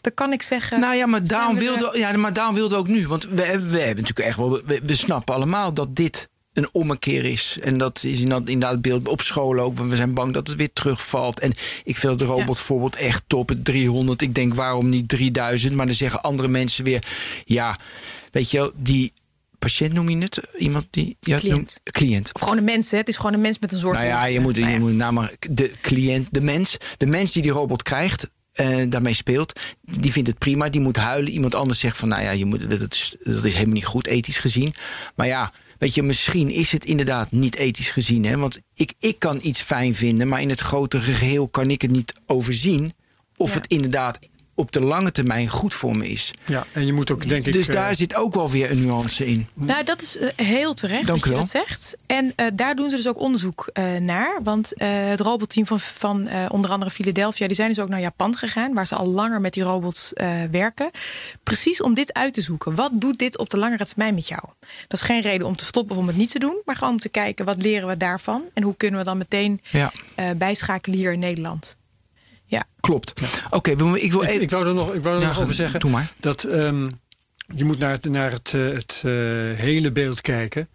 Speaker 6: dan kan ik zeggen.
Speaker 4: Nou ja, maar daarom wilde, ja, maar daarom wilde ook nu. Want we, we hebben natuurlijk echt wel. We, we snappen allemaal dat dit een ommekeer is. En dat is inderdaad beeld op school ook. Want we zijn bang dat het weer terugvalt. En ik vind de robot voorbeeld echt top. Het 300. Ik denk waarom niet 3000? Maar dan zeggen andere mensen weer. Ja, weet je wel, die patiënt noem je het? Iemand die. Ja,
Speaker 6: Cliënt.
Speaker 4: cliënt.
Speaker 6: Of gewoon een mens, hè? Het is gewoon een mens met een soort.
Speaker 4: Nou ja, je moet, je moet nou maar de cliënt, de mens, de mens die die robot krijgt. en daarmee speelt, die vindt het prima, die moet huilen. Iemand anders zegt van, nou ja, je moet, dat, is, dat is helemaal niet goed ethisch gezien. Maar ja, weet je, misschien is het inderdaad niet ethisch gezien. Hè? Want ik, ik kan iets fijn vinden, maar in het grotere geheel kan ik het niet overzien. Of
Speaker 6: Ja.
Speaker 4: het inderdaad op de lange termijn goed voor me is.
Speaker 5: Ja, en je moet ook, denk ik...
Speaker 4: dus
Speaker 5: eh,
Speaker 4: daar zit ook wel weer een nuance in.
Speaker 6: Nou, dat is eh, heel terecht
Speaker 4: Dank
Speaker 6: dat je dat zegt. En eh, daar doen ze dus ook onderzoek eh, naar. Want eh, het robotteam van, van eh, onder andere Philadelphia... die zijn dus ook naar Japan gegaan... waar ze al langer met die robots eh, werken. Precies om dit uit te zoeken. Wat doet dit op de langere termijn met jou? Dat is geen reden om te stoppen of om het niet te doen... maar gewoon om te kijken, wat leren we daarvan? En hoe kunnen we dan meteen
Speaker 4: Ja,
Speaker 6: eh, bijschakelen hier in Nederland? Ja,
Speaker 4: klopt. Oké, ik wil
Speaker 5: Ik,
Speaker 4: even.
Speaker 5: ik wou er nog, ik wou er
Speaker 4: Ja,
Speaker 5: nog over zeggen
Speaker 4: doe maar.
Speaker 5: dat ehm, je moet naar het, naar het, eh, het eh, hele beeld kijken.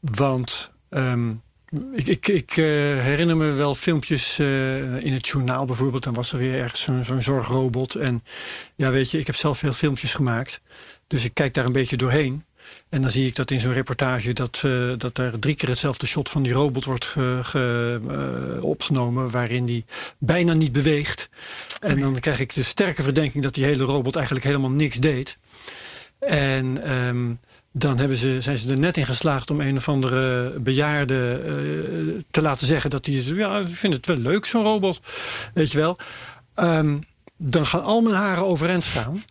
Speaker 5: Want ehm, ik, ik, ik eh, herinner me wel filmpjes eh, in het journaal bijvoorbeeld. Dan was er weer ergens zo'n zo'n zorgrobot. En ja, weet je, ik heb zelf veel filmpjes gemaakt. Dus ik kijk daar een beetje doorheen. En dan zie ik dat in zo'n reportage dat, eh, dat er drie keer hetzelfde shot van die robot wordt ge- eh, opgenomen, waarin die bijna niet beweegt. En dan krijg ik de sterke verdenking dat die hele robot eigenlijk helemaal niks deed. En ehm, dan hebben ze, zijn ze er net in geslaagd om een of andere bejaarde eh, te laten zeggen dat hij. Ja, ik vind het wel leuk, zo'n robot. Weet je wel. Ehm, dan gaan al mijn haren overeind staan.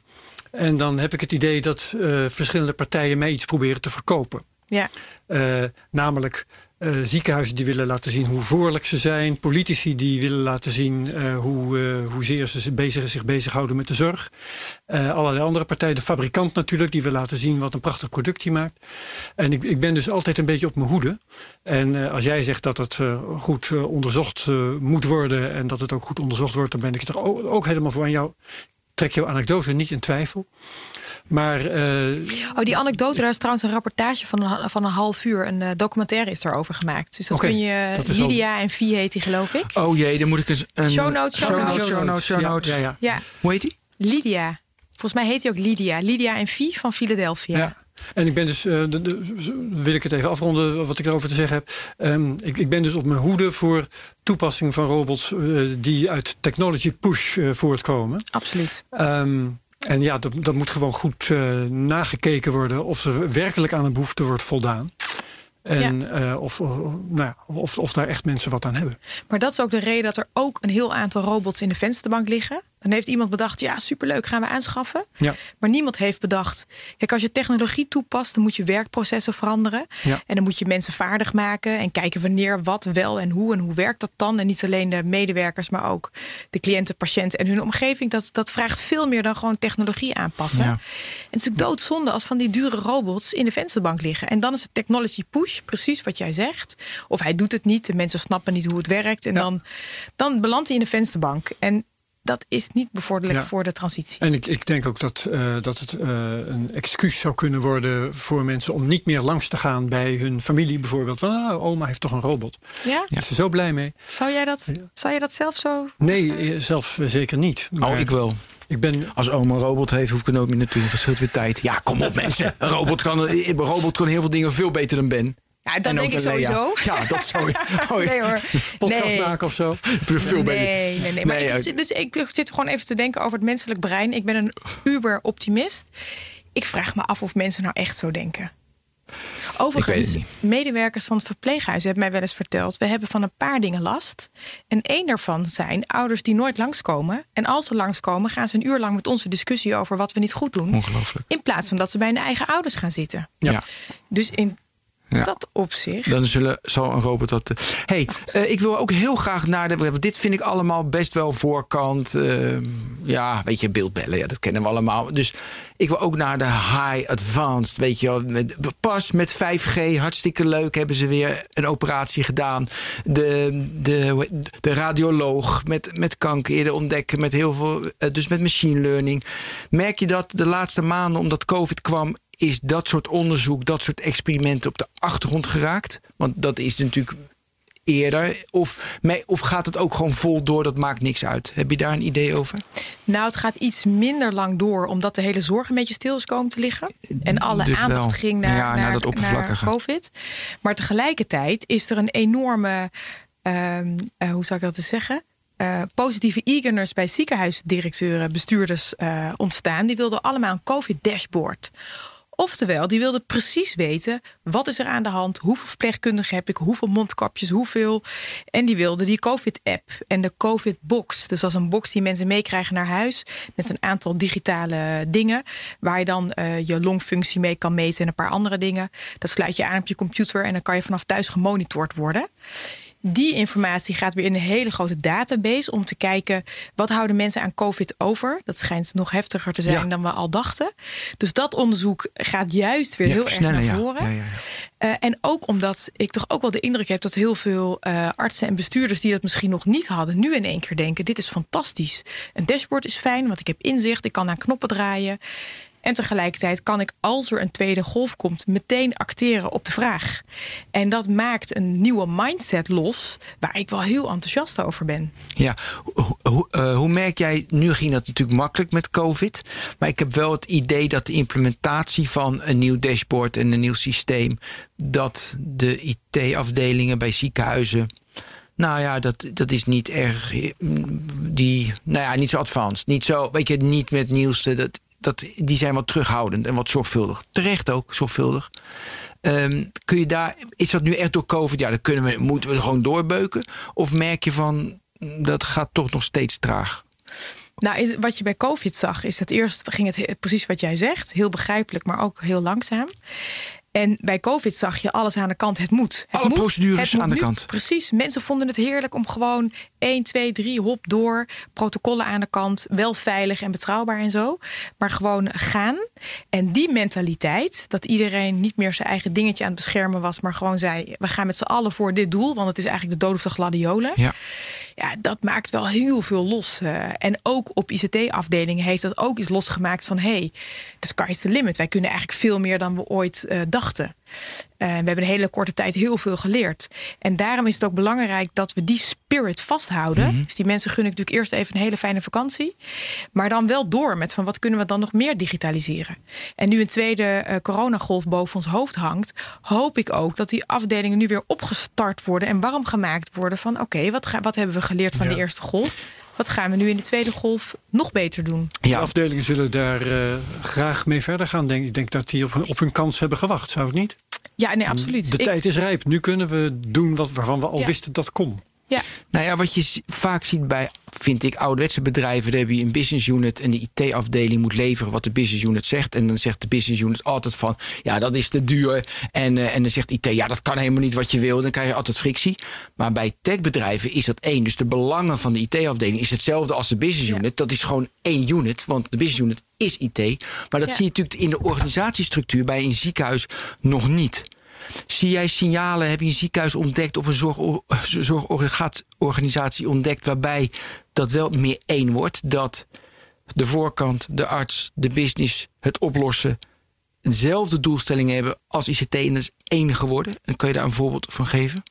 Speaker 5: En dan heb ik het idee dat eh, verschillende partijen mij iets proberen te verkopen.
Speaker 6: ja.
Speaker 5: Eh, namelijk eh, ziekenhuizen die willen laten zien hoe voorlijk ze zijn. Politici die willen laten zien eh, hoe, eh, hoezeer ze bezig, zich bezighouden met de zorg. Allerlei andere partijen, de fabrikant natuurlijk, die wil laten zien wat een prachtig product hij maakt. En ik, ik ben dus altijd een beetje op mijn hoede. En als jij zegt dat het goed onderzocht moet worden en dat het ook goed onderzocht wordt, dan ben ik er ook, ook helemaal voor aan jou. Trek jouw anekdote niet in twijfel. Maar eh,
Speaker 6: Oh, die anekdote, daar is trouwens een rapportage van een, van een half uur. Een eh, documentaire is daarover gemaakt. Dus dat kun je.
Speaker 5: dat is al-
Speaker 6: Lydia en Vie heet die, geloof ik.
Speaker 4: Oh jee, dan moet ik eens een.
Speaker 6: Show notes, show
Speaker 4: show
Speaker 6: notes.
Speaker 4: notes, show notes, show
Speaker 5: Ja,
Speaker 4: notes.
Speaker 5: ja, ja.
Speaker 6: Ja,
Speaker 4: Hoe heet die?
Speaker 6: Lydia. Volgens mij heet hij ook Lydia. Lydia en Vie van Philadelphia.
Speaker 5: Ja. En ik ben dus, eh, de, wil ik het even afronden wat ik erover te zeggen heb. Ehm, ik, ik ben dus op mijn hoede voor toepassing van robots eh, die uit technology push eh, voortkomen.
Speaker 6: Absoluut.
Speaker 5: Ehm, en ja, dat, dat moet gewoon goed nagekeken worden of er werkelijk aan een behoefte wordt voldaan. En of, of, nou ja, of, of daar echt mensen wat aan hebben.
Speaker 6: Maar dat is ook de reden dat er ook een heel aantal robots in de vensterbank liggen. Dan heeft iemand bedacht, ja, superleuk, gaan we aanschaffen.
Speaker 5: Ja.
Speaker 6: Maar niemand heeft bedacht, kijk, als je technologie toepast, dan moet je werkprocessen veranderen.
Speaker 5: Ja.
Speaker 6: En dan moet je mensen vaardig maken en kijken wanneer, wat, wel en hoe en hoe werkt dat dan. En niet alleen de medewerkers, maar ook de cliënten, patiënten en hun omgeving. Dat, dat vraagt veel meer dan gewoon technologie aanpassen.
Speaker 4: Ja.
Speaker 6: En het is natuurlijk doodzonde als van die dure robots in de vensterbank liggen. En dan is het technology push, precies wat jij zegt. Of hij doet het niet, de mensen snappen niet hoe het werkt. En dan, dan belandt hij in de vensterbank. En dat is niet bevorderlijk
Speaker 5: Ja.
Speaker 6: voor de transitie.
Speaker 5: En ik, ik denk ook dat, eh, dat het eh, een excuus zou kunnen worden voor mensen om niet meer langs te gaan bij hun familie bijvoorbeeld. Van ah, oma heeft toch een robot.
Speaker 6: Ja?
Speaker 5: Daar is ze zo blij mee.
Speaker 6: Zou, jij dat, zou jij dat zelf zo...
Speaker 5: Nee, eh, zelf zeker niet.
Speaker 4: Oh, ik wel.
Speaker 5: Ik ben,
Speaker 4: Als oma een robot heeft, hoef ik er nooit meer naartoe. Dat scheelt weer tijd. Ja, kom op mensen. Een robot kan, een robot kan heel veel dingen veel beter dan Ben.
Speaker 6: Ja, dat
Speaker 4: En
Speaker 6: denk ik sowieso.
Speaker 4: Ja, dat zou Oh,
Speaker 6: nee hoor.
Speaker 5: podcast
Speaker 6: nee.
Speaker 5: maken of zo.
Speaker 4: Veel.
Speaker 6: Nee, nee, nee. Maar
Speaker 4: Nee,
Speaker 6: ik,
Speaker 4: eh,
Speaker 6: zit- dus ik zit gewoon even te denken over het menselijk brein. Ik ben een uber-optimist. Ik vraag me af of mensen nou echt zo denken. Overigens, medewerkers van het verpleeghuis hebben mij wel eens verteld... we hebben van een paar dingen last. En één daarvan zijn ouders die nooit langskomen. En als ze langskomen, gaan ze een uur lang met onze discussie... over wat we niet goed doen.
Speaker 4: Ongelooflijk.
Speaker 6: In plaats van dat ze bij hun eigen ouders gaan zitten.
Speaker 5: Ja.
Speaker 6: Dus in
Speaker 4: Ja.
Speaker 6: dat opzicht...
Speaker 4: Dan zullen, zal een robot dat. eh, hey, eh, ik wil ook heel graag naar de. Dit vind ik allemaal best wel voorkant. eh, ja, weet je, beeldbellen, ja, dat kennen we allemaal. Dus ik wil ook naar de high advanced. Weet je wel, met, pas met 5G, hartstikke leuk, hebben ze weer een operatie gedaan. De, de, de radioloog met, met kanker eerder ontdekken, met heel veel. eh, dus met machine learning. Merk je dat de laatste maanden, omdat COVID kwam, is dat soort onderzoek, dat soort experimenten op de achtergrond geraakt? Want dat is natuurlijk eerder? Of, of gaat het ook gewoon vol door, dat maakt niks uit? Heb je daar een idee over?
Speaker 6: Nou, het gaat iets minder lang door, omdat de hele zorg een beetje stil is komen te liggen. En alle
Speaker 4: Dus
Speaker 6: aandacht
Speaker 4: wel.
Speaker 6: ging naar,
Speaker 4: Ja, naar dat oppervlakkige.
Speaker 6: naar COVID. Maar tegelijkertijd is er een enorme, ehm, eh, hoe zou ik dat eens zeggen? eh, positieve eagerness bij ziekenhuisdirecteuren, bestuurders eh, ontstaan. Die wilden allemaal een COVID-dashboard. Oftewel, die wilden precies weten wat is er aan de hand, hoeveel verpleegkundigen heb ik, hoeveel mondkapjes, hoeveel. En die wilden die COVID-app en de COVID-box. Dus dat is een box die mensen meekrijgen naar huis met een aantal digitale dingen, waar je dan eh, je longfunctie mee kan meten en een paar andere dingen. Dat sluit je aan op je computer en dan kan je vanaf thuis gemonitord worden. Die informatie gaat weer in een hele grote database om te kijken wat houden mensen aan COVID over. Dat schijnt nog heftiger te zijn
Speaker 4: Ja.
Speaker 6: dan we al dachten. Dus dat onderzoek gaat juist weer
Speaker 4: Ja,
Speaker 6: heel erg naar voren.
Speaker 4: Ja.
Speaker 6: Eh, en ook omdat ik toch ook wel de indruk heb dat heel veel eh, artsen en bestuurders die dat misschien nog niet hadden, nu in één keer denken: dit is fantastisch. Een dashboard is fijn, want ik heb inzicht, ik kan aan knoppen draaien. En tegelijkertijd kan ik, als er een tweede golf komt, meteen acteren op de vraag. En dat maakt een nieuwe mindset los, waar ik wel heel enthousiast over ben.
Speaker 4: Ja, hoe, hoe, eh, hoe merk jij, nu ging dat natuurlijk makkelijk met COVID, maar ik heb wel het idee dat de implementatie van een nieuw dashboard en een nieuw systeem, dat de IT-afdelingen bij ziekenhuizen, nou ja, dat, dat is niet erg, die, nou ja, niet zo advanced, niet zo, weet je, niet met nieuwste, dat, dat, die zijn wat terughoudend en wat zorgvuldig. Terecht ook, zorgvuldig. Ehm, kun je daar, is dat nu echt door COVID? Ja, dan kunnen we, moeten we gewoon doorbeuken. Of merk je van dat gaat toch nog steeds traag?
Speaker 6: Nou, wat je bij COVID zag, is dat eerst ging het he- precies wat jij zegt. Heel begrijpelijk, maar ook heel langzaam. En bij COVID zag je alles aan de kant. Het moet. Het
Speaker 4: Alle
Speaker 6: moet,
Speaker 4: procedures
Speaker 6: moet
Speaker 4: aan de
Speaker 6: nu.
Speaker 4: kant.
Speaker 6: Precies. Mensen vonden het heerlijk om gewoon 1, 2, 3, hop door. Protocollen aan de kant. Wel veilig en betrouwbaar en zo. Maar gewoon gaan. En die mentaliteit, dat iedereen niet meer zijn eigen dingetje aan het beschermen was. Maar gewoon zei, we gaan met z'n allen voor dit doel. Want het is eigenlijk de dood of de gladiolen.
Speaker 4: Ja.
Speaker 6: Ja, dat maakt wel heel veel los. eh. en ook op ICT-afdelingen heeft dat ook iets losgemaakt van... hé, hey, the sky is the limit. Wij kunnen eigenlijk veel meer dan we ooit eh, Eh, we hebben een hele korte tijd heel veel geleerd. En daarom is het ook belangrijk dat we die spirit vasthouden. Dus die mensen gun ik natuurlijk eerst even een hele fijne vakantie. Maar dan wel door met van wat kunnen we dan nog meer digitaliseren. En nu een tweede eh, coronagolf boven ons hoofd hangt... hoop ik ook dat die afdelingen nu weer opgestart worden... en warm gemaakt worden van oké, wat, wat hebben we geleerd van de eerste golf? Wat gaan we nu in de tweede golf nog beter doen?
Speaker 5: De
Speaker 4: Ja,
Speaker 5: afdelingen zullen daar eh, graag mee verder gaan. Denk, ik denk dat die op, hun- op hun kans hebben gewacht, zou het niet?
Speaker 6: Ja, nee, absoluut.
Speaker 5: De
Speaker 6: Ik-
Speaker 5: tijd is rijp. Nu kunnen we doen wat, waarvan we al
Speaker 6: Ja.
Speaker 5: wisten dat kon.
Speaker 6: Ja,
Speaker 4: nou ja, wat je vaak ziet bij, vind ik, ouderwetse bedrijven, daar heb je een business unit en de IT-afdeling moet leveren wat de business unit zegt. En dan zegt de business unit altijd van, ja, dat is te duur. En, eh, en dan zegt IT, ja, dat kan helemaal niet wat je wil. Dan krijg je altijd frictie. Maar bij techbedrijven is dat één. Dus de belangen van de IT-afdeling is hetzelfde als de business
Speaker 6: Ja.
Speaker 4: unit. Dat is gewoon één unit, want de business unit is IT. Maar dat
Speaker 6: Ja.
Speaker 4: zie je natuurlijk in de organisatiestructuur bij een ziekenhuis nog niet. Zie jij signalen, heb je een ziekenhuis ontdekt of een zorgor- zorgorganisatie ontdekt waarbij dat wel meer één wordt? Dat de voorkant, de arts, de business, het oplossen dezelfde doelstellingen hebben als ICT en dat is één geworden? En kan je daar een voorbeeld van geven?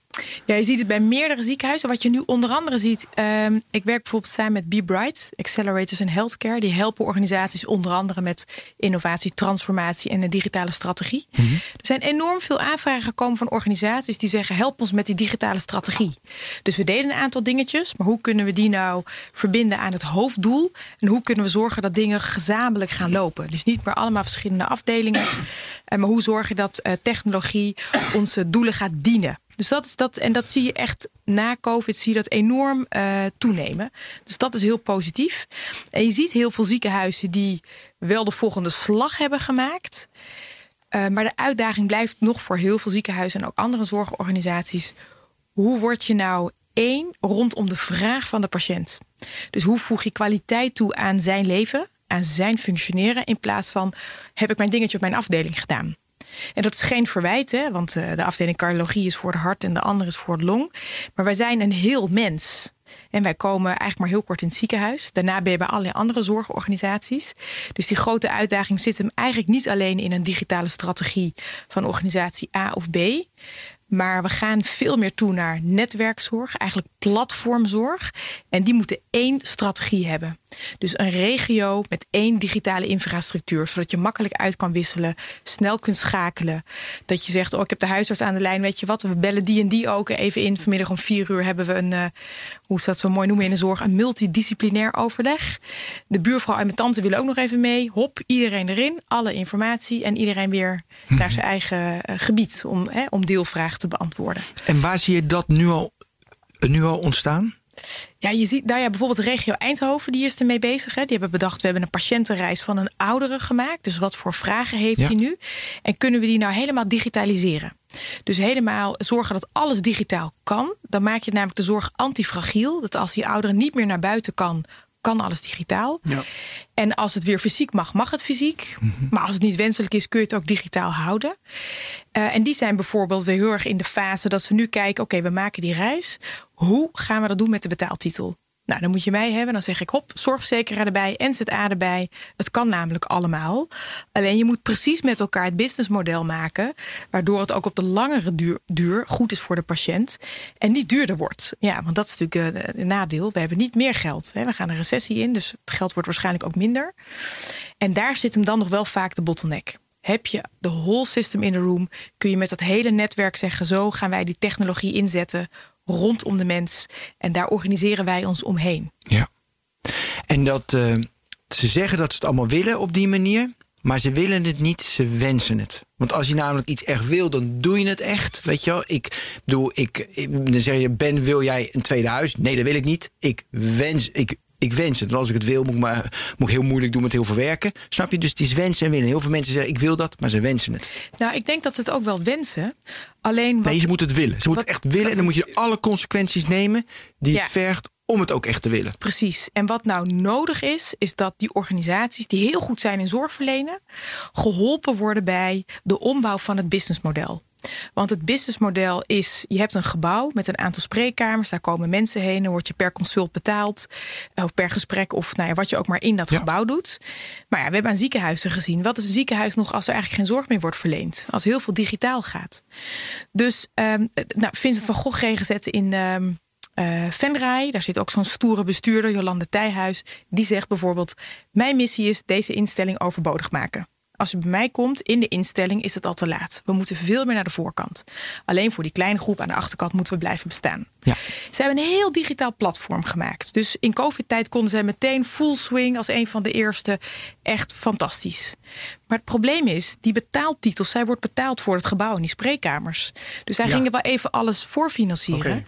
Speaker 6: Ja, je ziet het bij meerdere ziekenhuizen. Wat je nu onder andere ziet. ehm, ik werk bijvoorbeeld samen met Be Bright, Accelerators in Healthcare. Die helpen organisaties onder andere met innovatie, transformatie en een digitale strategie. Er zijn enorm veel aanvragen gekomen van organisaties die zeggen: help ons met die digitale strategie. Dus we deden een aantal dingetjes, maar hoe kunnen we die nou verbinden aan het hoofddoel? En hoe kunnen we zorgen dat dingen gezamenlijk gaan lopen? Dus niet meer allemaal verschillende afdelingen, maar hoe zorgen dat eh, technologie onze doelen gaat dienen? Dus dat is dat, en dat zie je echt na COVID zie je dat enorm eh, toenemen. Dus dat is heel positief. En je ziet heel veel ziekenhuizen die wel de volgende slag hebben gemaakt. Eh, maar de uitdaging blijft nog voor heel veel ziekenhuizen en ook andere zorgorganisaties. Hoe word je nou één rondom de vraag van de patiënt? Dus hoe voeg je kwaliteit toe aan zijn leven, aan zijn functioneren, in plaats van heb ik mijn dingetje op mijn afdeling gedaan? En dat is geen verwijt, hè, want eh, de afdeling cardiologie is voor het hart en de andere is voor het long. Maar wij zijn een heel mens. En wij komen eigenlijk maar heel kort in het ziekenhuis. Daarna ben je bij allerlei andere zorgorganisaties. Dus die grote uitdaging zit hem eigenlijk niet alleen in een digitale strategie van organisatie A of B. Maar we gaan veel meer toe naar netwerkzorg, eigenlijk platformzorg. En die moeten één strategie hebben. Dus een regio met één digitale infrastructuur, zodat je makkelijk uit kan wisselen, snel kunt schakelen. Dat je zegt: Oh, ik heb de huisarts aan de lijn, weet je wat, we bellen die en die ook even in. Vanmiddag om vier uur hebben we een, uh, hoe is dat zo mooi noemen in de zorg, een multidisciplinair overleg. De buurvrouw en mijn tante willen ook nog even mee. Hop, iedereen erin, alle informatie en iedereen weer naar zijn eigen uh, gebied om, hè, om deelvragen te beantwoorden.
Speaker 4: En waar zie je dat nu al, nu al ontstaan?
Speaker 6: Ja, je ziet daar ja, bijvoorbeeld de regio Eindhoven, die is ermee bezig. Hè. Die hebben bedacht, we hebben een patiëntenreis van een oudere gemaakt. Dus wat voor vragen heeft
Speaker 4: Ja.
Speaker 6: hij nu? En kunnen we die nou helemaal digitaliseren? Dus helemaal zorgen dat alles digitaal kan. Dan maak je namelijk de zorg antifragiel. Dat als die oudere niet meer naar buiten kan, kan alles digitaal.
Speaker 5: Ja.
Speaker 6: En als het weer fysiek mag, mag het fysiek.
Speaker 4: Mhm.
Speaker 6: Maar als het niet wenselijk is, kun je het ook digitaal houden. Eh, en die zijn bijvoorbeeld weer heel erg in de fase dat ze nu kijken: oké, we maken die reis. Hoe gaan we dat doen met de betaaltitel? Nou, dan moet je mij hebben. Dan zeg ik hop, zorgverzekeraar erbij, NZA erbij. Het kan namelijk allemaal. Alleen je moet precies met elkaar het businessmodel maken. Waardoor het ook op de langere duur, goed is voor de patiënt. En niet duurder wordt. Ja, want dat is natuurlijk eh, een nadeel. We hebben niet meer geld. Hè. We gaan een recessie in, dus het geld wordt waarschijnlijk ook minder. En daar zit hem dan nog wel vaak de bottleneck. Heb je de whole system in the room, kun je met dat hele netwerk zeggen: zo gaan wij die technologie inzetten rondom de mens. En daar organiseren wij ons omheen.
Speaker 4: Ja. En dat eh, ze zeggen dat ze het allemaal willen op die manier. Maar ze willen het niet, ze wensen het. Want als je namelijk iets echt wil, dan doe je het echt. Weet je wel? Ik ik, ik- dan zeg je: Ben, wil jij een tweede huis? Nee, dat wil ik niet. Ik wens, ik, ik wens het. Want als ik het wil, moet ik, maar, moet ik heel moeilijk doen met heel veel werken. Snap je? Dus het is wensen en willen. Heel veel mensen zeggen: Ik wil dat, maar ze wensen het.
Speaker 6: Nou, ik denk dat ze het ook wel wensen. Alleen wat,
Speaker 4: Nee, ze moeten het willen. Ze moeten het echt willen. En dan moet je alle consequenties nemen die
Speaker 6: Ja.
Speaker 4: het vergt om het ook echt te willen.
Speaker 6: Precies. En wat nou nodig is, is dat die organisaties die heel goed zijn in zorg verlenen, geholpen worden bij de ombouw van het businessmodel. Want het businessmodel is: je hebt een gebouw met een aantal spreekkamers, daar komen mensen heen, dan word je per consult betaald, eh, of per gesprek, of nou ja, wat je ook maar in dat
Speaker 4: Ja.
Speaker 6: gebouw doet. Maar ja, we hebben aan ziekenhuizen gezien. Wat is een ziekenhuis nog als er eigenlijk geen zorg meer wordt verleend? Als heel veel digitaal gaat. Dus, ehm, nou, Vincent van Gogh GGZ in. eh Venray, daar zit ook zo'n stoere bestuurder, Jolande Tijhuis. Die zegt bijvoorbeeld: Mijn missie is deze instelling overbodig maken. Als je bij mij komt in de instelling, is het al te laat. We moeten veel meer naar de voorkant. Alleen voor die kleine groep aan de achterkant moeten we blijven bestaan.
Speaker 4: Ja.
Speaker 6: Ze hebben een heel digitaal platform gemaakt. Dus in COVID-tijd konden zij meteen full swing als een van de eerste. Echt fantastisch. Maar het probleem is, die betaaltitels, zij wordt betaald voor het gebouw en die spreekkamers. Dus zij
Speaker 5: Ja.
Speaker 6: gingen wel even alles voorfinancieren.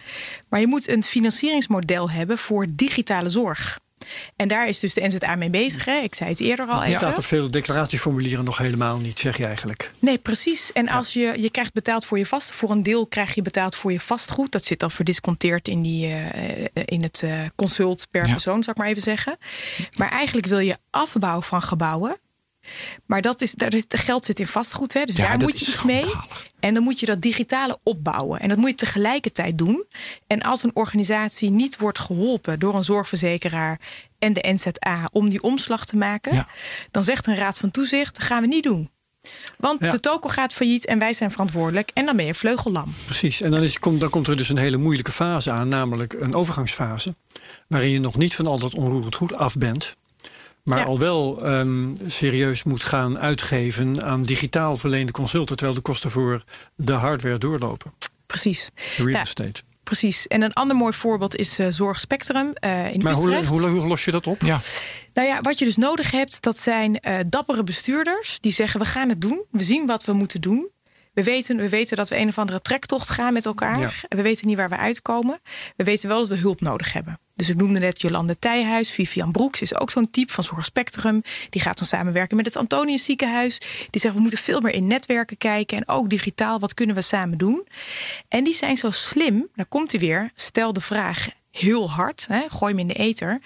Speaker 6: Maar je moet een financieringsmodel hebben voor digitale zorg. En daar is dus de NZA mee bezig. Hè? Ik zei het eerder al even.
Speaker 5: staat op vele declaratieformulieren nog helemaal niet, zeg je eigenlijk.
Speaker 6: Nee, precies. En als je, je krijgt betaald voor je vast, voor een deel krijg je betaald voor je vastgoed. Dat zit dan verdisconteerd in, die, eh, in het eh, consult per
Speaker 4: Ja.
Speaker 6: persoon, zou ik maar even zeggen. Maar eigenlijk wil je afbouw van gebouwen. Maar dat is, daar is, het geld zit in vastgoed, hè? dus
Speaker 4: Ja,
Speaker 6: daar moet je dus mee. En dan moet je dat digitale opbouwen. En dat moet je tegelijkertijd doen. En als een organisatie niet wordt geholpen door een zorgverzekeraar en de NZA om die omslag te maken,
Speaker 4: Ja.
Speaker 6: dan zegt een raad van toezicht: dat gaan we niet doen. Want
Speaker 5: Ja.
Speaker 6: de toko gaat failliet en wij zijn verantwoordelijk. En dan ben je vleugellam.
Speaker 5: Precies. En dan, is, dan komt er dus een hele moeilijke fase aan, namelijk een overgangsfase. Waarin je nog niet van al dat onroerend goed af bent. Maar
Speaker 6: Ja.
Speaker 5: al wel ehm, serieus moet gaan uitgeven aan digitaal verleende consulten. Terwijl de kosten voor de hardware doorlopen.
Speaker 6: Precies.
Speaker 5: De real
Speaker 6: Ja.
Speaker 5: estate.
Speaker 6: Precies. En een ander mooi voorbeeld is eh, Zorg Spectrum eh, in
Speaker 5: Maar hoe,
Speaker 6: Utrecht.
Speaker 5: hoe, hoe los je dat op?
Speaker 4: Ja.
Speaker 6: Nou ja, wat je dus nodig hebt, dat zijn eh, dappere bestuurders die zeggen: we gaan het doen. We zien wat we moeten doen. We weten, we weten dat we een of andere trektocht gaan met elkaar.
Speaker 5: Ja.
Speaker 6: We weten niet waar we uitkomen. We weten wel dat we hulp nodig hebben. Dus ik noemde net Jolande Tijhuis. Vivian Broeks is ook zo'n type van Zorg Spectrum. Die gaat dan samenwerken met het Antonius Ziekenhuis. Die zegt we moeten veel meer in netwerken kijken. En ook digitaal, wat kunnen we samen doen? En die zijn zo slim, daar komt hij weer. Stel de vraag heel hard, hè, gooi hem in de ether.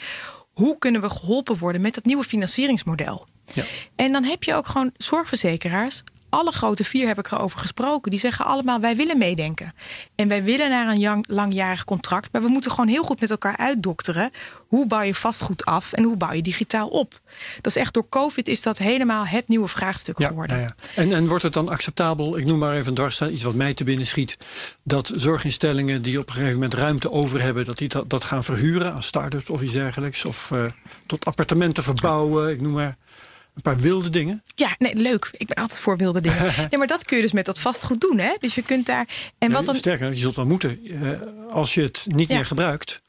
Speaker 6: Hoe kunnen we geholpen worden met dat nieuwe financieringsmodel?
Speaker 5: Ja.
Speaker 6: En dan heb je ook gewoon zorgverzekeraars alle grote vier heb ik erover gesproken. Die zeggen allemaal: wij willen meedenken. En wij willen naar een langjarig contract. Maar we moeten gewoon heel goed met elkaar uitdokteren. Hoe bouw je vastgoed af en hoe bouw je digitaal op? Dat is echt door COVID is dat helemaal het nieuwe vraagstuk geworden.
Speaker 5: Ja, ja. En, en wordt het dan acceptabel, ik noem maar even dwars, iets wat mij te binnen schiet, dat zorginstellingen die op een gegeven moment ruimte over hebben, dat die dat, dat gaan verhuren aan start-ups of iets dergelijks, of eh, tot appartementen verbouwen, ik noem maar een paar wilde dingen?
Speaker 6: Ja, nee, leuk. Ik ben altijd voor wilde dingen. nee, maar dat kun je dus met dat vastgoed doen, hè? Dus je kunt daar. En wat dan.
Speaker 5: Sterker, je zult wel moeten. eh, als je het niet
Speaker 6: Ja.
Speaker 5: meer gebruikt,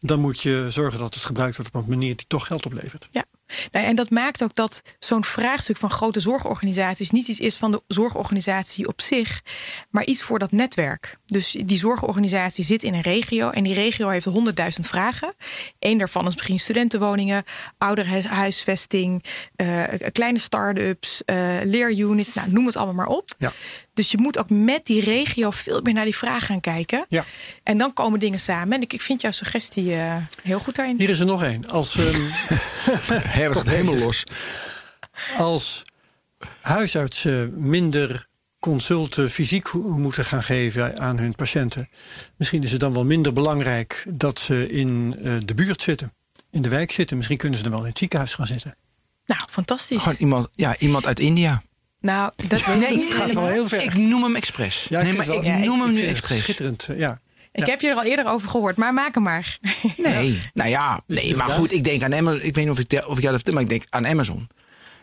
Speaker 5: dan moet je zorgen dat het gebruikt wordt op een manier die toch geld oplevert.
Speaker 6: Ja, nou, en dat maakt ook dat zo'n vraagstuk van grote zorgorganisaties niet iets is van de zorgorganisatie op zich, maar iets voor dat netwerk. Dus die zorgorganisatie zit in een regio en die regio heeft 100.000 vragen. Eén daarvan is misschien studentenwoningen, ouderhuisvesting, eh kleine start-ups, eh, leerunits, nou, noem het allemaal maar op.
Speaker 5: Ja.
Speaker 6: Dus je moet ook met die regio veel meer naar die vraag gaan kijken.
Speaker 5: Ja.
Speaker 6: En dan komen dingen samen. En ik, ik vind jouw suggestie eh, heel goed daarin.
Speaker 5: Hier is er nog één. Als, ehm,
Speaker 4: Herbert helemaal los.
Speaker 5: als huisartsen minder consulten fysiek moeten gaan geven aan hun patiënten, misschien is het dan wel minder belangrijk dat ze in eh, de buurt zitten, in de wijk zitten. Misschien kunnen ze dan wel in het ziekenhuis gaan zitten.
Speaker 6: Nou, fantastisch.
Speaker 4: Gewoon iemand, ja, iemand uit India.
Speaker 6: Nou, dat
Speaker 4: Nee,
Speaker 5: gaat wel heel ver.
Speaker 4: ik noem hem expres.
Speaker 5: Ja,
Speaker 4: nee, maar ik
Speaker 6: Ja,
Speaker 4: noem
Speaker 6: ik
Speaker 4: hem nu expres.
Speaker 5: Schitterend, eh, ja.
Speaker 6: Ik
Speaker 5: Ja.
Speaker 6: heb je er al eerder over gehoord, maar maak hem maar.
Speaker 4: Nee, nou ja, nee, maar goed, ik denk aan Amazon. Ik weet niet of ik, of ik jou dat vertel, maar ik denk aan Amazon.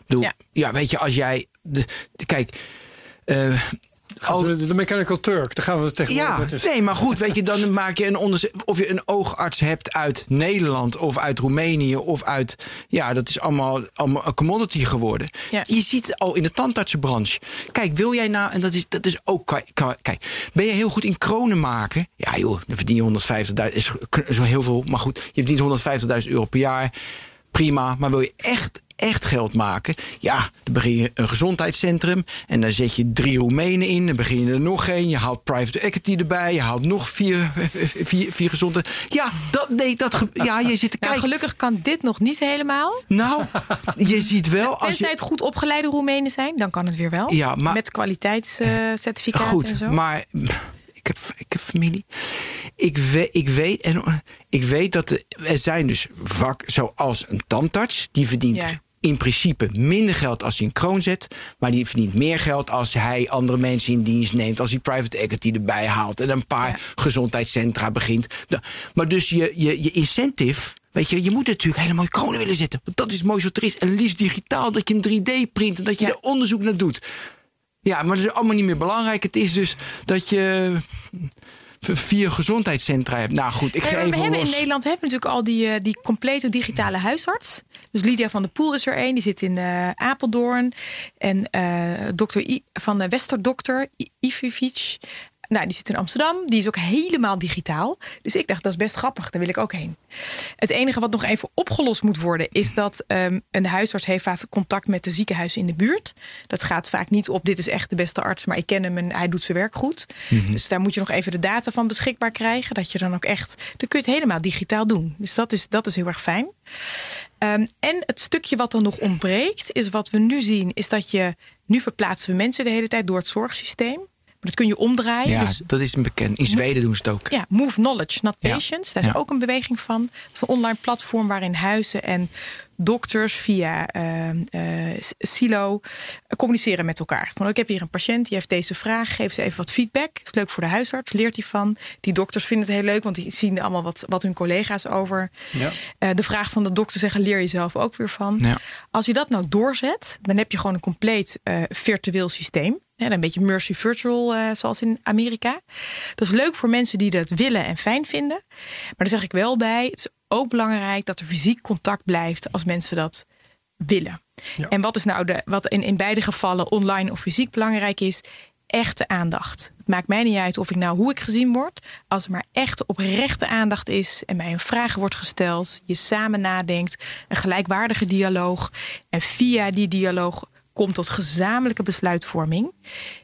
Speaker 4: Bedoel,
Speaker 6: Ja.
Speaker 4: ja. weet je, als jij. De, de- kijk. eh,
Speaker 5: Als we de Mechanical Turk, daar gaan we tegenwoordig
Speaker 4: ja,
Speaker 5: met
Speaker 4: nee, maar goed, weet je, dan maak je een onderzoek. Of je een oogarts hebt uit Nederland of uit Roemenië of uit. Ja, dat is allemaal, allemaal een commodity geworden.
Speaker 6: Ja.
Speaker 4: Je ziet het al in de tandartsenbranche. Kijk, wil jij nou, en dat is, dat is ook. Kijk, ben je heel goed in kronen maken? Ja, joh, dan verdien je 150.000. Is zo heel veel, maar goed, je verdient 150.000 euro per jaar. Prima, maar wil je echt, echt geld maken? Ja, dan begin je een gezondheidscentrum en dan zet je drie Roemenen in. Dan begin je er nog één. Je haalt private equity erbij. Je haalt nog vier, vier, vier gezonde. Ja, dat, nee, dat, ja, je zit te
Speaker 6: Nou,
Speaker 4: kijken.
Speaker 6: gelukkig kan dit nog niet helemaal.
Speaker 4: Nou, je ziet wel als
Speaker 6: Tenzij
Speaker 4: je.
Speaker 6: het goed opgeleide Roemenen zijn, dan kan het weer wel.
Speaker 4: Ja, maar-
Speaker 6: Met kwaliteitscertificaten en
Speaker 4: Goed,
Speaker 6: zo.
Speaker 4: maar ik heb, ik heb familie. Ik weet, ik weet, en, ik weet dat er, er zijn dus vak zoals een tandarts. Die verdient
Speaker 6: Ja.
Speaker 4: In principe minder geld als hij een kroon zet. Maar die verdient meer geld als hij andere mensen in dienst neemt. Als hij private equity erbij haalt. En een paar
Speaker 6: Ja.
Speaker 4: gezondheidscentra begint. Maar dus je, je, je incentive. Weet je, je moet natuurlijk hele mooie kronen willen zetten. Want dat is mooi wat er is. En liefst digitaal, dat je hem 3D print. En dat je
Speaker 6: Ja.
Speaker 4: er onderzoek naar doet. Ja, maar dat is allemaal niet meer belangrijk. Het is dus dat je vier gezondheidscentra hebt. Nou goed, ik
Speaker 6: Nee,
Speaker 4: ga
Speaker 6: maar we
Speaker 4: even
Speaker 6: hebben
Speaker 4: los.
Speaker 6: in Nederland hebben we natuurlijk al die, eh, die complete digitale huisarts. Dus Lydia van der Poel is er één. Die zit in eh, Apeldoorn. En eh dokter I, van de Westerdokter, Ivivic. Nou, die zit in Amsterdam. Die is ook helemaal digitaal. Dus ik dacht, dat is best grappig. Daar wil ik ook heen. Het enige wat nog even opgelost moet worden... is dat ehm, een huisarts heeft vaak contact met de ziekenhuizen in de buurt. Dat gaat vaak niet op, dit is echt de beste arts... maar ik ken hem en hij doet zijn werk goed. Dus daar moet je nog even de data van beschikbaar krijgen. Dat je dan ook echt... Dan kun je het helemaal digitaal doen. Dus dat is, dat is heel erg fijn. Ehm, en het stukje wat dan nog ontbreekt... is wat we nu zien, is dat je... Nu verplaatsen we mensen de hele tijd door het zorgsysteem. Maar dat kun je omdraaien.
Speaker 4: Ja,
Speaker 6: dus
Speaker 4: dat is een bekend. In Zweden doen ze het ook.
Speaker 6: ja, Move Knowledge, Not
Speaker 4: Ja.
Speaker 6: Patients. Daar is
Speaker 4: Ja.
Speaker 6: ook een beweging van. Dat is een online platform waarin huizen en dokters via eh, eh, Silo eh, communiceren met elkaar. Van, ik heb hier een patiënt, die heeft deze vraag. Geef ze even wat feedback. Is leuk voor de huisarts, leert hij van. Die dokters vinden het heel leuk, want die zien allemaal wat, wat hun collega's over.
Speaker 5: Ja.
Speaker 6: De vraag van de dokter zeggen, leer je zelf ook weer van.
Speaker 4: Ja.
Speaker 6: Als je dat nou doorzet, dan heb je gewoon een compleet virtueel systeem. Ja, een beetje Mercy Virtual, eh, zoals in Amerika. Dat is leuk voor mensen die dat willen en fijn vinden. Maar daar zeg ik wel bij, het is ook belangrijk dat er fysiek contact blijft als mensen dat willen.
Speaker 5: Ja.
Speaker 6: En wat is nou de, wat in, in beide gevallen online of fysiek belangrijk is, echte aandacht. Het maakt mij niet uit of ik nou hoe ik gezien word. Als er maar echt oprechte aandacht is en mij een vraag wordt gesteld, je samen nadenkt, een gelijkwaardige dialoog. En via die dialoog komt tot gezamenlijke besluitvorming.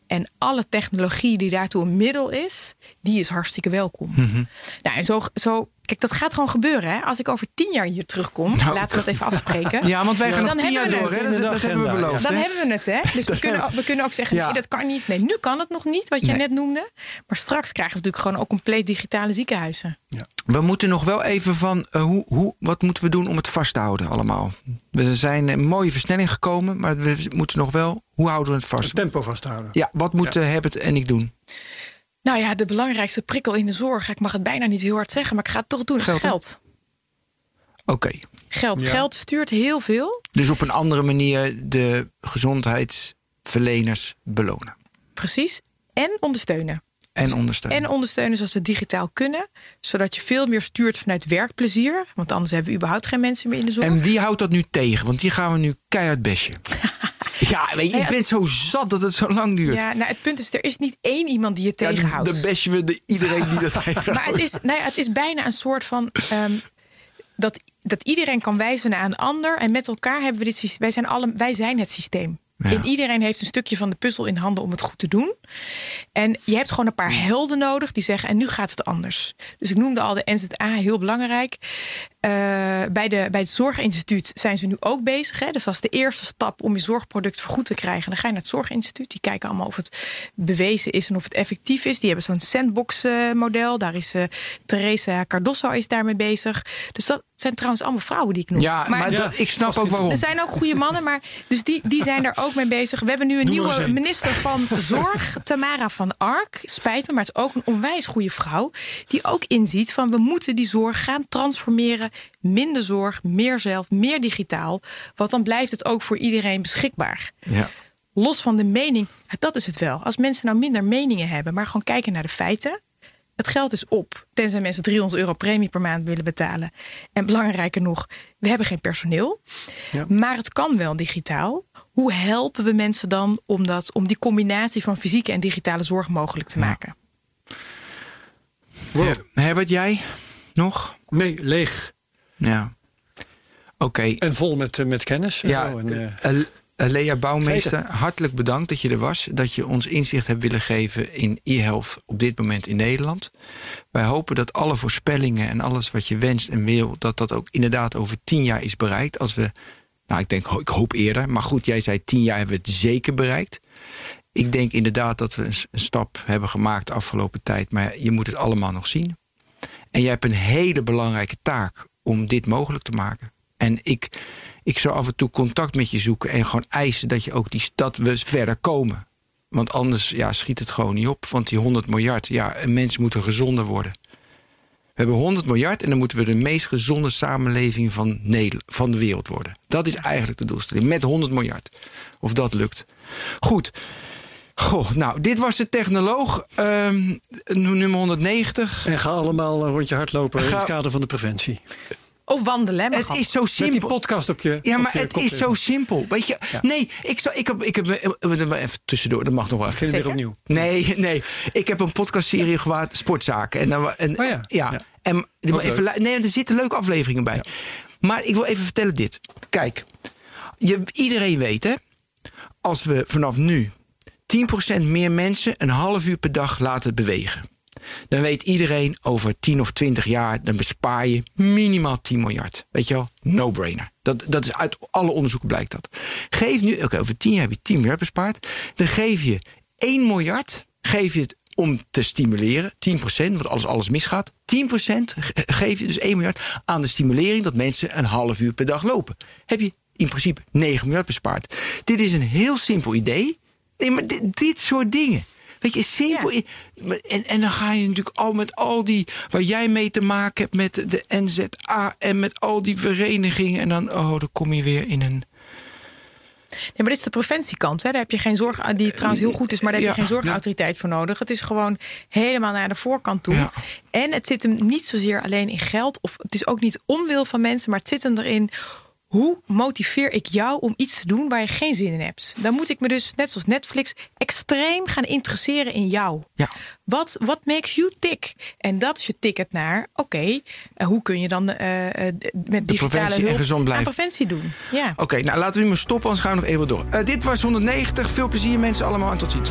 Speaker 6: En alle technologie die daartoe een middel is, die is hartstikke welkom.
Speaker 4: Mhm.
Speaker 6: Nou, en zo, zo, kijk, dat gaat gewoon gebeuren. Hè? Als ik over tien jaar hier terugkom, laten we dat even afspreken.
Speaker 4: Nou, Ja, want wij gaan nog
Speaker 6: Dan
Speaker 4: tien jaar
Speaker 6: hebben we
Speaker 4: door. Hè? Dat, dat hebben we beloofd.
Speaker 6: Dan
Speaker 4: hè?
Speaker 6: hebben we het, hè? Dus we kunnen, ook, we kunnen ook zeggen:
Speaker 4: Ja.
Speaker 6: nee, dat kan niet. Nee, nu kan het nog niet, wat je
Speaker 4: Nee.
Speaker 6: net noemde. Maar straks krijgen we natuurlijk gewoon ook compleet digitale ziekenhuizen.
Speaker 4: We moeten nog wel even van eh, hoe, hoe, wat moeten we doen om het vast te houden allemaal. We zijn een mooie versnelling gekomen, maar we moeten nog wel. Hoe houden we het vast?
Speaker 5: Het tempo vasthouden.
Speaker 4: Ja, wat moeten Herbert en ik doen?
Speaker 6: Nou ja, de belangrijkste prikkel in de zorg, ik mag het bijna niet heel hard zeggen, maar ik ga het toch doen: is
Speaker 4: Geld,
Speaker 6: geld.
Speaker 4: Oké.
Speaker 6: Geld.
Speaker 5: Ja.
Speaker 6: Geld stuurt heel veel.
Speaker 4: Dus op een andere manier de gezondheidsverleners belonen.
Speaker 6: Precies. En ondersteunen.
Speaker 4: En ondersteunen.
Speaker 6: En ondersteunen zoals ze digitaal kunnen. Zodat je veel meer stuurt vanuit werkplezier. Want anders hebben we überhaupt geen mensen meer in de zorg.
Speaker 4: En wie houdt dat nu tegen? Want die gaan we nu keihard besje. ja, weet je,
Speaker 6: Nou
Speaker 4: ik ben zo zat dat het zo lang duurt.
Speaker 6: Ja, nou, het punt is, er is niet één iemand die je tegenhoudt.
Speaker 4: Dan besje we de, iedereen die dat tegenhoudt.
Speaker 6: Maar het is, nou ja, het is bijna een soort van. ehm, dat, dat iedereen kan wijzen naar een ander. En met elkaar hebben we dit systeem. Wij zijn, alle, wij zijn het systeem.
Speaker 4: Ja.
Speaker 6: En iedereen heeft een stukje van de puzzel in handen om het goed te doen. En je hebt gewoon een paar helden nodig die zeggen: en nu gaat het anders. Dus ik noemde al de NZA, heel belangrijk. Eh, bij, de, bij het Zorginstituut zijn ze nu ook bezig. Hè? Dus dat is de eerste stap om je zorgproduct vergoed te krijgen. Dan ga je naar het Zorginstituut. Die kijken allemaal of het bewezen is en of het effectief is. Die hebben zo'n sandbox-model. Daar is eh Teresa Cardoso is daarmee bezig. Dus dat zijn trouwens allemaal vrouwen die ik noem.
Speaker 4: Ja, maar,
Speaker 5: Ja,
Speaker 4: dat, ik snap ook waarom.
Speaker 6: Er zijn ook goede mannen, maar dus die, die zijn daar ook mee bezig. We hebben nu een nieuwe minister van Zorg, Tamara van Ark. Spijt me, maar het is ook een onwijs goede vrouw. Die ook inziet van we moeten die zorg gaan transformeren. Minder zorg, meer zelf, meer digitaal. Want dan blijft het ook voor iedereen beschikbaar.
Speaker 4: Ja.
Speaker 6: Los van de mening, dat is het wel. Als mensen nou minder meningen hebben, maar gewoon kijken naar de feiten. Het geld is op, tenzij mensen 300 euro premie per maand willen betalen. En belangrijker nog, we hebben geen personeel.
Speaker 5: Ja.
Speaker 6: Maar het kan wel digitaal. Hoe helpen we mensen dan om, dat, om die combinatie van fysieke en digitale zorg mogelijk te maken?
Speaker 5: Wow.
Speaker 4: Herbert, jij nog?
Speaker 5: Nee, leeg.
Speaker 4: Ja. Oké.
Speaker 5: En vol met, eh, met kennis. en
Speaker 4: Ja,
Speaker 5: zo. En, eh,
Speaker 4: eh, eh, Lea Bouwmeester, hartelijk bedankt dat je er was. Dat je ons inzicht hebt willen geven in e-health op dit moment in Nederland. Wij hopen dat alle voorspellingen en alles wat je wenst en wil... dat dat ook inderdaad over tien jaar is bereikt. Als we, nou ik denk, ik hoop eerder. Maar goed, jij zei tien jaar hebben we het zeker bereikt. Ik denk inderdaad dat we een, een stap hebben gemaakt de afgelopen tijd. Maar je moet het allemaal nog zien. En jij hebt een hele belangrijke taak om dit mogelijk te maken. En ik, ik zou af en toe contact met je zoeken en gewoon eisen dat je ook die dat we verder komen. Want anders ja, schiet het gewoon niet op. Want die 100 miljard, ja, een mens moet er gezonder worden. We hebben 100 miljard en dan moeten we de meest gezonde samenleving van, van de wereld worden. Dat is eigenlijk de doelstelling. Met 100 miljard. Of dat lukt. Goed. Goh, nou, dit was de technoloog. ehm, nummer 190.
Speaker 5: en ga allemaal een rondje hardlopen in het kader van de preventie.
Speaker 6: Of wandelen,
Speaker 4: Het is zo
Speaker 5: Met die
Speaker 4: simpel.
Speaker 5: podcast op je
Speaker 4: Ja, maar
Speaker 5: je
Speaker 4: het is zo simpel. Weet je, nee, ik, zou, ik heb, ik heb even tussendoor, dat mag nog wel even.
Speaker 5: Weer opnieuw.
Speaker 4: Nee, nee. Ik heb een podcastserie gewaard, Sportzaken. En, dan, en,
Speaker 5: Oh ja, ja.
Speaker 4: En, even, nee, er zitten leuke afleveringen bij. Maar ik wil even vertellen dit. Kijk, je, iedereen weet hè, als we vanaf nu 10% meer mensen een half uur per dag laten bewegen. Dan weet iedereen over 10 of 20 jaar, dan bespaar je minimaal 10 miljard. Weet je wel? No-brainer. Dat, dat is uit alle onderzoeken blijkt dat. Geef nu, oké, over 10 jaar heb je 10 miljard bespaard. Dan geef je 1 miljard, geef je het om te stimuleren. 10% want als alles misgaat. 10 ge- geef je dus 1 miljard aan de stimulering dat mensen een half uur per dag lopen. Heb je in principe 9 miljard bespaard. Dit is een heel simpel idee. Nee, maar dit, dit soort dingen. Weet je, simpel.
Speaker 6: Ja.
Speaker 4: En, en dan ga je natuurlijk al met al die. waar jij mee te maken hebt met de NZA. en met al die verenigingen. En dan, oh, dan kom je weer in een.
Speaker 6: Nee, maar dit is de preventiekant. Hè. Daar heb je geen zorg, die trouwens heel goed is, maar daar heb je
Speaker 4: Ja.
Speaker 6: geen zorgautoriteit voor nodig. Het is gewoon helemaal naar de voorkant toe.
Speaker 4: Ja.
Speaker 6: En het zit hem niet zozeer alleen in geld, of het is ook niet onwil van mensen, maar het zit hem erin. Hoe motiveer ik jou om iets te doen waar je geen zin in hebt? Dan moet ik me dus, net zoals Netflix, extreem gaan interesseren in jou.
Speaker 4: Ja.
Speaker 6: Wat what makes you tick? En dat is je ticket naar, oké, eh, hoe kun je dan eh, met digitale hulp
Speaker 4: gezond blijven.
Speaker 6: aan preventie doen? Ja.
Speaker 4: Oké, nou laten we nu maar stoppen, anders gaan we nog even door. Dit was 190. Veel plezier, mensen, allemaal. En tot ziens.